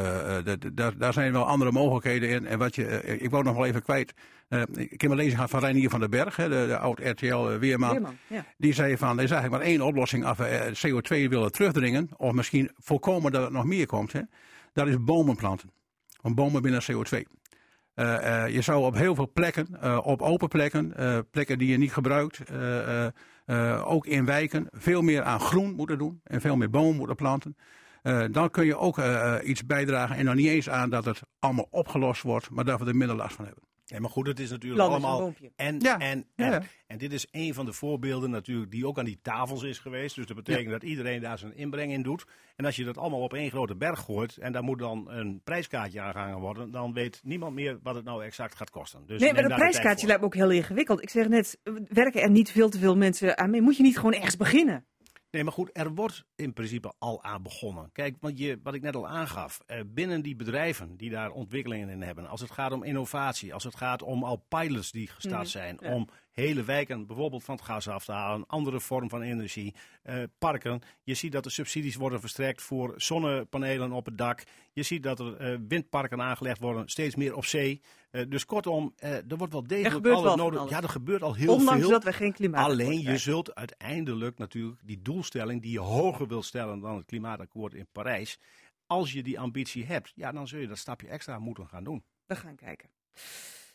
daar, daar zijn wel andere mogelijkheden in. En wat je, ik wou nog wel even kwijt. ik heb een lezing gehad van Reinier van den Berg, hè, de, de oud-RTL-weerman. Weerman, ja. Die zei van, er is eigenlijk maar één oplossing als we CO2 willen terugdringen. Of misschien voorkomen dat het nog meer komt. Hè. Dat is bomen planten. Want bomen binnen CO2. Uh, uh, je zou op heel veel plekken, uh, op open plekken, plekken die je niet gebruikt, ook in wijken, veel meer aan groen moeten doen en veel meer bomen moeten planten. dan kun je ook iets bijdragen en dan niet eens aan dat het allemaal opgelost wordt, maar dat we er minder last van hebben. Ja, maar goed, het is natuurlijk allemaal. En, ja. en, en, en dit is een van de voorbeelden natuurlijk die ook aan die tafels is geweest. Dus dat betekent dat iedereen daar zijn inbreng in doet. En als je dat allemaal op één grote berg gooit en daar moet dan een prijskaartje aangehangen worden, dan weet niemand meer wat het nou exact gaat kosten. Dus nee, maar dat prijskaartje lijkt me ook heel ingewikkeld. Ik zeg net, werken er niet veel te veel mensen aan mee? Moet je niet gewoon ergens beginnen? Nee, maar goed, er wordt in principe al aan begonnen. Kijk, wat, je, wat ik net al aangaf, eh, binnen die bedrijven die daar ontwikkelingen in hebben, als het gaat om innovatie, als het gaat om al pilots die gestart mhm, zijn, om hele wijken bijvoorbeeld van het gas af te halen, een andere vorm van energie, eh, parken. Je ziet dat er subsidies worden verstrekt voor zonnepanelen op het dak. Je ziet dat er uh, windparken aangelegd worden, steeds meer op zee. Uh, dus kortom, er wordt wel degelijk al nodig. Ja, er gebeurt al heel Ondanks veel. dat we geen klimaat Alleen je zult uiteindelijk natuurlijk die doelstelling die je hoger wilt stellen dan het klimaatakkoord in Parijs. Als je die ambitie hebt, ja, dan zul je dat stapje extra moeten gaan doen. We gaan kijken.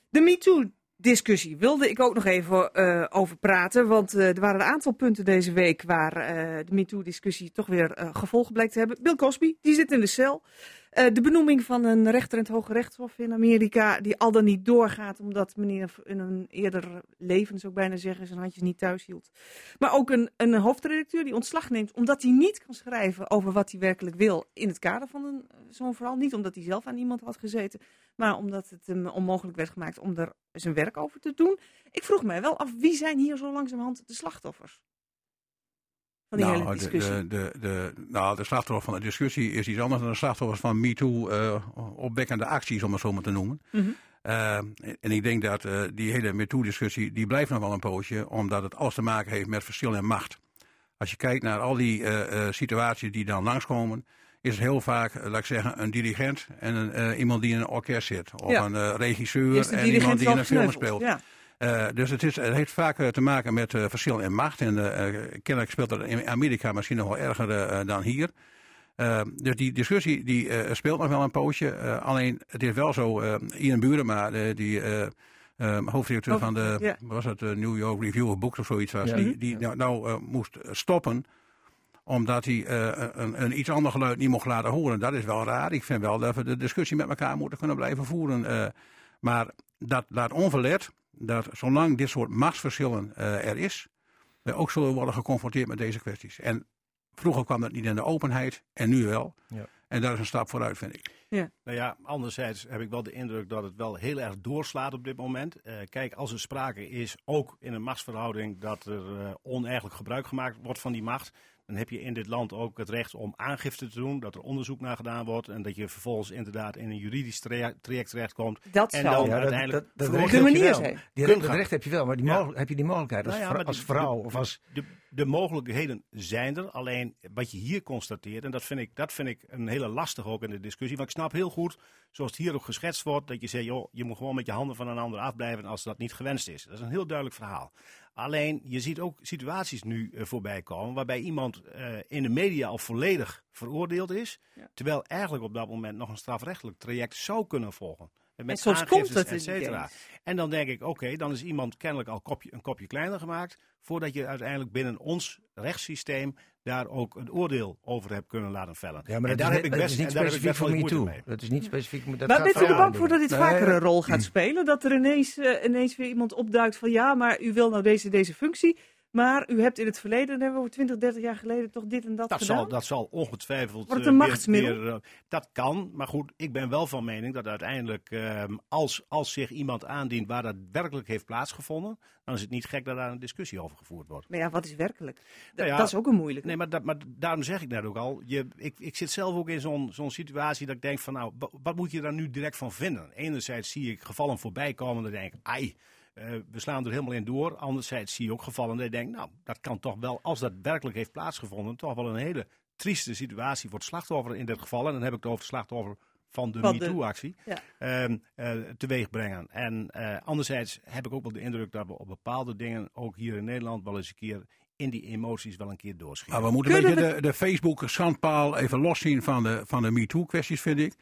De MeToo discussie wilde ik ook nog even uh, over praten. Want uh, er waren een aantal punten deze week waar uh, de MeToo-discussie toch weer gevolgen blijkt te hebben. Bill Cosby, die zit in de cel. De benoeming van een rechter in het Hoge Rechtshof in Amerika, die al dan niet doorgaat, omdat meneer in een eerder leven, zou ik bijna zeggen, zijn handjes niet thuis hield. Maar ook een, een hoofdredacteur die ontslag neemt, omdat hij niet kan schrijven over wat hij werkelijk wil in het kader van zo'n verhaal. Niet omdat hij zelf aan iemand had gezeten, maar omdat het hem onmogelijk werd gemaakt om er zijn werk over te doen. Ik vroeg mij wel af, wie zijn hier zo langzamerhand de slachtoffers? van die nou, hele discussie? De, de, de, nou, de slachtoffer van de discussie is iets anders dan de slachtoffers van MeToo uh, opwekkende acties, om het zo maar te noemen. Mm -hmm. uh, en ik denk dat uh, die hele MeToo-discussie, die blijft nog wel een poosje, omdat het alles te maken heeft met verschil in macht. Als je kijkt naar al die situaties die dan langskomen, is heel vaak, laat ik zeggen, een dirigent en een, iemand die in een orkest zit. Of ja. een regisseur en iemand die in een film speelt. Ja. Uh, dus het, is, het heeft vaak te maken met verschil in macht. En kennelijk speelt dat in Amerika misschien nog wel erger dan hier. dus die discussie die, speelt nog wel een poosje. alleen het is wel zo, Ian Burema, die hoofddirecteur van de yeah. was het, New York Review of Books of zoiets was, die, die nou, nou moest stoppen omdat hij een, een, iets ander geluid niet mocht laten horen. Dat is wel raar. Ik vind wel dat we de discussie met elkaar moeten kunnen blijven voeren. maar dat laat onverlet dat zolang dit soort machtsverschillen uh, er is, we ook zullen worden geconfronteerd met deze kwesties. En vroeger kwam dat niet in de openheid en nu wel. Ja. En dat is een stap vooruit, vind ik. Ja. Nou ja, anderzijds heb ik wel de indruk dat het wel heel erg doorslaat op dit moment. Uh, kijk, als er sprake is, ook in een machtsverhouding, dat er uh, oneigenlijk gebruik gemaakt wordt van die macht, dan heb je in dit land ook het recht om aangifte te doen, dat er onderzoek naar gedaan wordt en dat je vervolgens inderdaad in een juridisch traject terechtkomt. Dat en dan ja, uiteindelijk dat, dat, dat, de manier zijn. Die recht, recht heb je wel, maar die ja. heb je die mogelijkheid als, nou ja, vrouw, als vrouw de, of als... De, de mogelijkheden zijn er. Alleen wat je hier constateert, en dat vind, ik, dat vind ik een hele lastig ook in de discussie. Want ik snap heel goed, zoals het hier ook geschetst wordt, dat je zegt, joh, je moet gewoon met je handen van een ander afblijven als dat niet gewenst is. Dat is een heel duidelijk verhaal. Alleen, je ziet ook situaties nu uh, voorbij komen waarbij iemand uh, in de media al volledig veroordeeld is. Ja. Terwijl eigenlijk op dat moment nog een strafrechtelijk traject zou kunnen volgen. Met en soms komt het et cetera. En dan denk ik, oké, dan is iemand kennelijk al kopje, een kopje kleiner gemaakt. Voordat je uiteindelijk binnen ons rechtssysteem daar ook een oordeel over hebt kunnen laten vellen. Ja, maar en daar heb ik best niet specifiek voor me toe. Dat is niet specifiek. Dat maar bent u er bang voor dat dit vaker een rol gaat spelen? Dat er ineens, uh, ineens weer iemand opduikt van ja, maar u wil nou deze, deze functie. Maar u hebt in het verleden, dan hebben we 20, 30 jaar geleden toch dit en dat, dat gedaan? Zal, dat zal ongetwijfeld... Wordt het een machtsmiddel? uh, dat kan, maar goed, ik ben wel van mening dat uiteindelijk, uh, als, als zich iemand aandient waar dat werkelijk heeft plaatsgevonden, dan is het niet gek dat daar een discussie over gevoerd wordt. Maar ja, wat is werkelijk? Nou ja, dat is ook een moeilijke. Nee, maar, dat, maar daarom zeg ik net ook al, je, ik, ik zit zelf ook in zo'n zo'n situatie dat ik denk van, nou, wat moet je daar nu direct van vinden? Enerzijds zie ik gevallen voorbij komen en denk ik, ai... Uh, we slaan er helemaal in door. Anderzijds zie je ook gevallen dat je denkt, nou, dat kan toch wel, als dat werkelijk heeft plaatsgevonden, toch wel een hele trieste situatie voor het slachtoffer in dit geval. En dan heb ik het over het slachtoffer van de MeToo-actie ja. uh, uh, teweeg brengen. En uh, anderzijds heb ik ook wel de indruk dat we op bepaalde dingen, ook hier in Nederland, wel eens een keer in die emoties wel een keer doorschieten. Maar we moeten een beetje de, de Facebook-schandpaal even loszien van de, van de MeToo-kwesties, vind ik.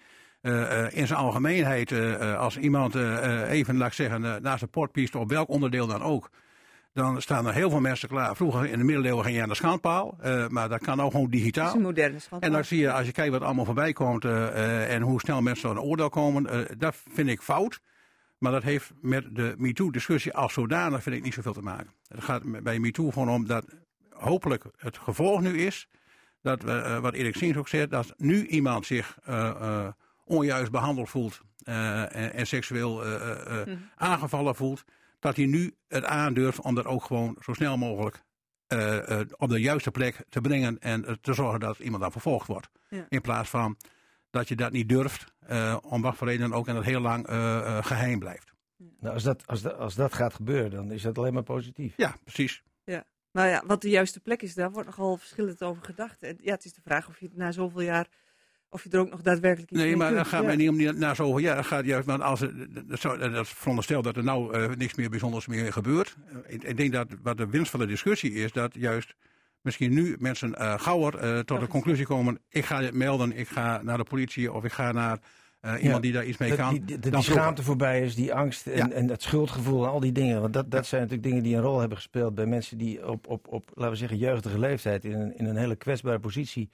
Uh, in zijn algemeenheid, uh, als iemand even, laat ik zeggen, naast de portpiste, op welk onderdeel dan ook, dan staan er heel veel mensen klaar. Vroeger in de middeleeuwen ging je aan de schandpaal, maar dat kan ook gewoon digitaal. Dat is een moderne schandpaal. En dan zie je, als je kijkt wat allemaal voorbij komt en hoe snel mensen tot een oordeel komen, dat vind ik fout. Maar dat heeft met de MeToo-discussie als zodanig, vind ik, niet zoveel te maken. Het gaat bij MeToo gewoon om dat hopelijk het gevolg nu is, dat, wat Erik Sings ook zegt, dat nu iemand zich onjuist behandeld voelt uh, en, en, seksueel uh, uh, hm. aangevallen voelt, dat hij nu het aandurft om dat ook gewoon zo snel mogelijk op de juiste plek te brengen en te zorgen dat iemand dan vervolgd wordt. Ja. In plaats van dat je dat niet durft, om wat voor reden ook en dat heel lang geheim blijft. Nou, als, dat, als, dat, als dat gaat gebeuren, dan is dat alleen maar positief. Ja, precies. Ja. Nou ja, wat de juiste plek is, daar wordt nogal verschillend over gedacht. En ja, het is de vraag of je het na zoveel jaar of je er ook nog daadwerkelijk iets nee, mee maar dat gaat mij niet om na zoveel jaar. gaat juist, want als het, dat, dat veronderstel dat er nou uh, niks meer bijzonders meer gebeurt. Ik, ik, denk dat wat de winst van de discussie is, dat juist misschien nu mensen uh, gauwer uh, tot de conclusie komen: ik ga dit melden, ik ga naar de politie of ik ga naar. iemand ja, die daar iets mee kan. Die, die, die schaamte voorbij is, die angst en, ja. en dat schuldgevoel en al die dingen. Want dat, dat zijn natuurlijk dingen die een rol hebben gespeeld bij mensen die op, op, op laten we zeggen, jeugdige leeftijd in een, in een hele kwetsbare positie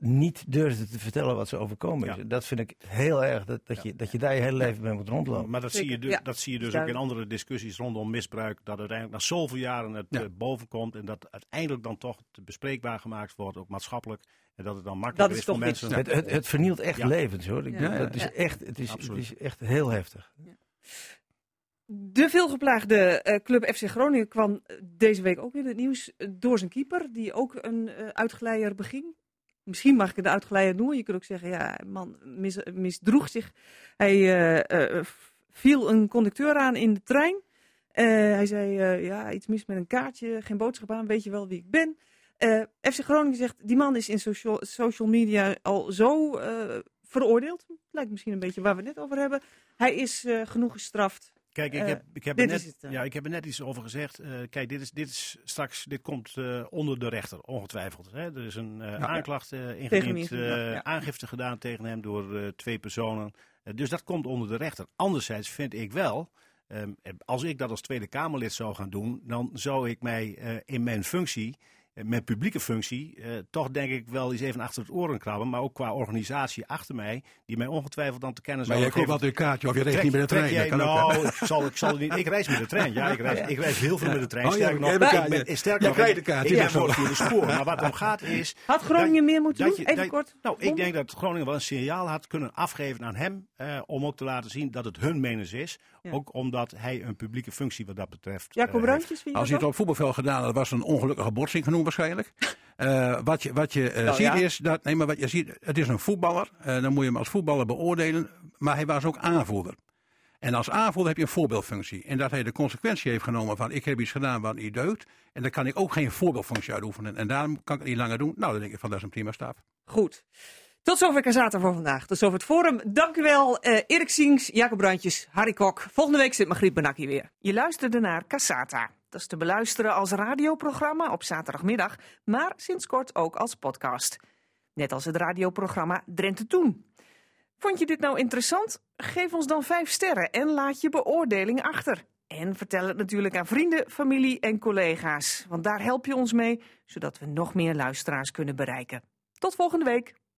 niet durfde te vertellen wat ze overkomen is. Dat vind ik heel erg, dat, dat, je, dat je daar je hele leven mee moet rondlopen. Maar dat zie je, dus, dat zie je dus ook in andere discussies rondom misbruik, dat uiteindelijk na zoveel jaren het uh, boven komt en dat uiteindelijk dan toch bespreekbaar gemaakt wordt, ook maatschappelijk. En dat het dan makkelijker is, is voor mensen. Het, het, het, vernielt echt levens hoor. Ik, dat is echt, het, is, het is echt heel heftig. De veelgeplaagde uh, club FC Groningen kwam deze week ook in het nieuws door zijn keeper, die ook een uh, uitgeleider beging misschien mag ik het uitgeleid noemen. Je kunt ook zeggen, ja, man mis, misdroeg zich. Hij uh, uh, viel een conducteur aan in de trein. Hij zei, ja, iets mis met een kaartje, geen boodschap aan, weet je wel wie ik ben. FC Groningen zegt, die man is in social, social media al zo veroordeeld. Lijkt misschien een beetje waar we het net over hebben. Hij is genoeg gestraft. Kijk, ik heb, ik heb, er net, ja, ik heb er net iets over gezegd. Uh, kijk, dit is, dit is straks, dit komt uh, onder de rechter, ongetwijfeld. Hè? Er is een uh, ja, aanklacht ingediend, ja. aangifte gedaan tegen hem door twee personen. dus dat komt onder de rechter. Anderzijds vind ik wel, um, als ik dat als Tweede Kamerlid zou gaan doen, dan zou ik mij in mijn functie met publieke functie uh, toch denk ik wel eens even achter het oren krabben. Maar ook qua organisatie achter mij, die mij ongetwijfeld dan te kennen Maar jij koopt altijd een kaartje of je reist niet met de trein. Jij, nou, ik, zal, ik, zal niet, ik reis met de trein. Ja, ik reis, ik reis heel veel ja. met de trein. Oh, sterker nog, ik ben, sterker nog, krijgt de kaartje. Ik heb via de spoor. Maar wat om gaat is... Had Groningen meer moeten doen? Even kort. Nou, ik denk dat Groningen wel een signaal had kunnen afgeven aan hem. Uh, om ook te laten zien dat het hun menens is. Ja. Ook omdat hij een publieke functie wat dat betreft Jacob Bruintjes, Als hij het op voetbalveld gedaan had, was een ongelukkige botsing genoemd waarschijnlijk. Uh, wat je, wat je uh, nou, ziet ja. is dat, nee, maar wat je ziet, het is een voetballer. Uh, dan moet je hem als voetballer beoordelen. Maar hij was ook aanvoerder. En als aanvoerder heb je een voorbeeldfunctie. En dat hij de consequentie heeft genomen van ik heb iets gedaan wat niet deugt. En dan kan ik ook geen voorbeeldfunctie uitoefenen. En daarom kan ik het niet langer doen. Nou, dan denk ik van dat is een prima stap. Goed. Tot zover Kazata voor vandaag. Tot zover het forum. Dank u wel, uh, Erik Siens, Jacob Brandjes, Harry Kok. Volgende week zit Margriet Benakkie weer. Je luisterde naar Casata. Dat is te beluisteren als radioprogramma op zaterdagmiddag, maar sinds kort ook als podcast. Net als het radioprogramma Drenthe Toen. Vond je dit nou interessant? Geef ons dan 5 sterren en laat je beoordeling achter. En vertel het natuurlijk aan vrienden, familie en collega's. Want daar help je ons mee, zodat we nog meer luisteraars kunnen bereiken. Tot volgende week.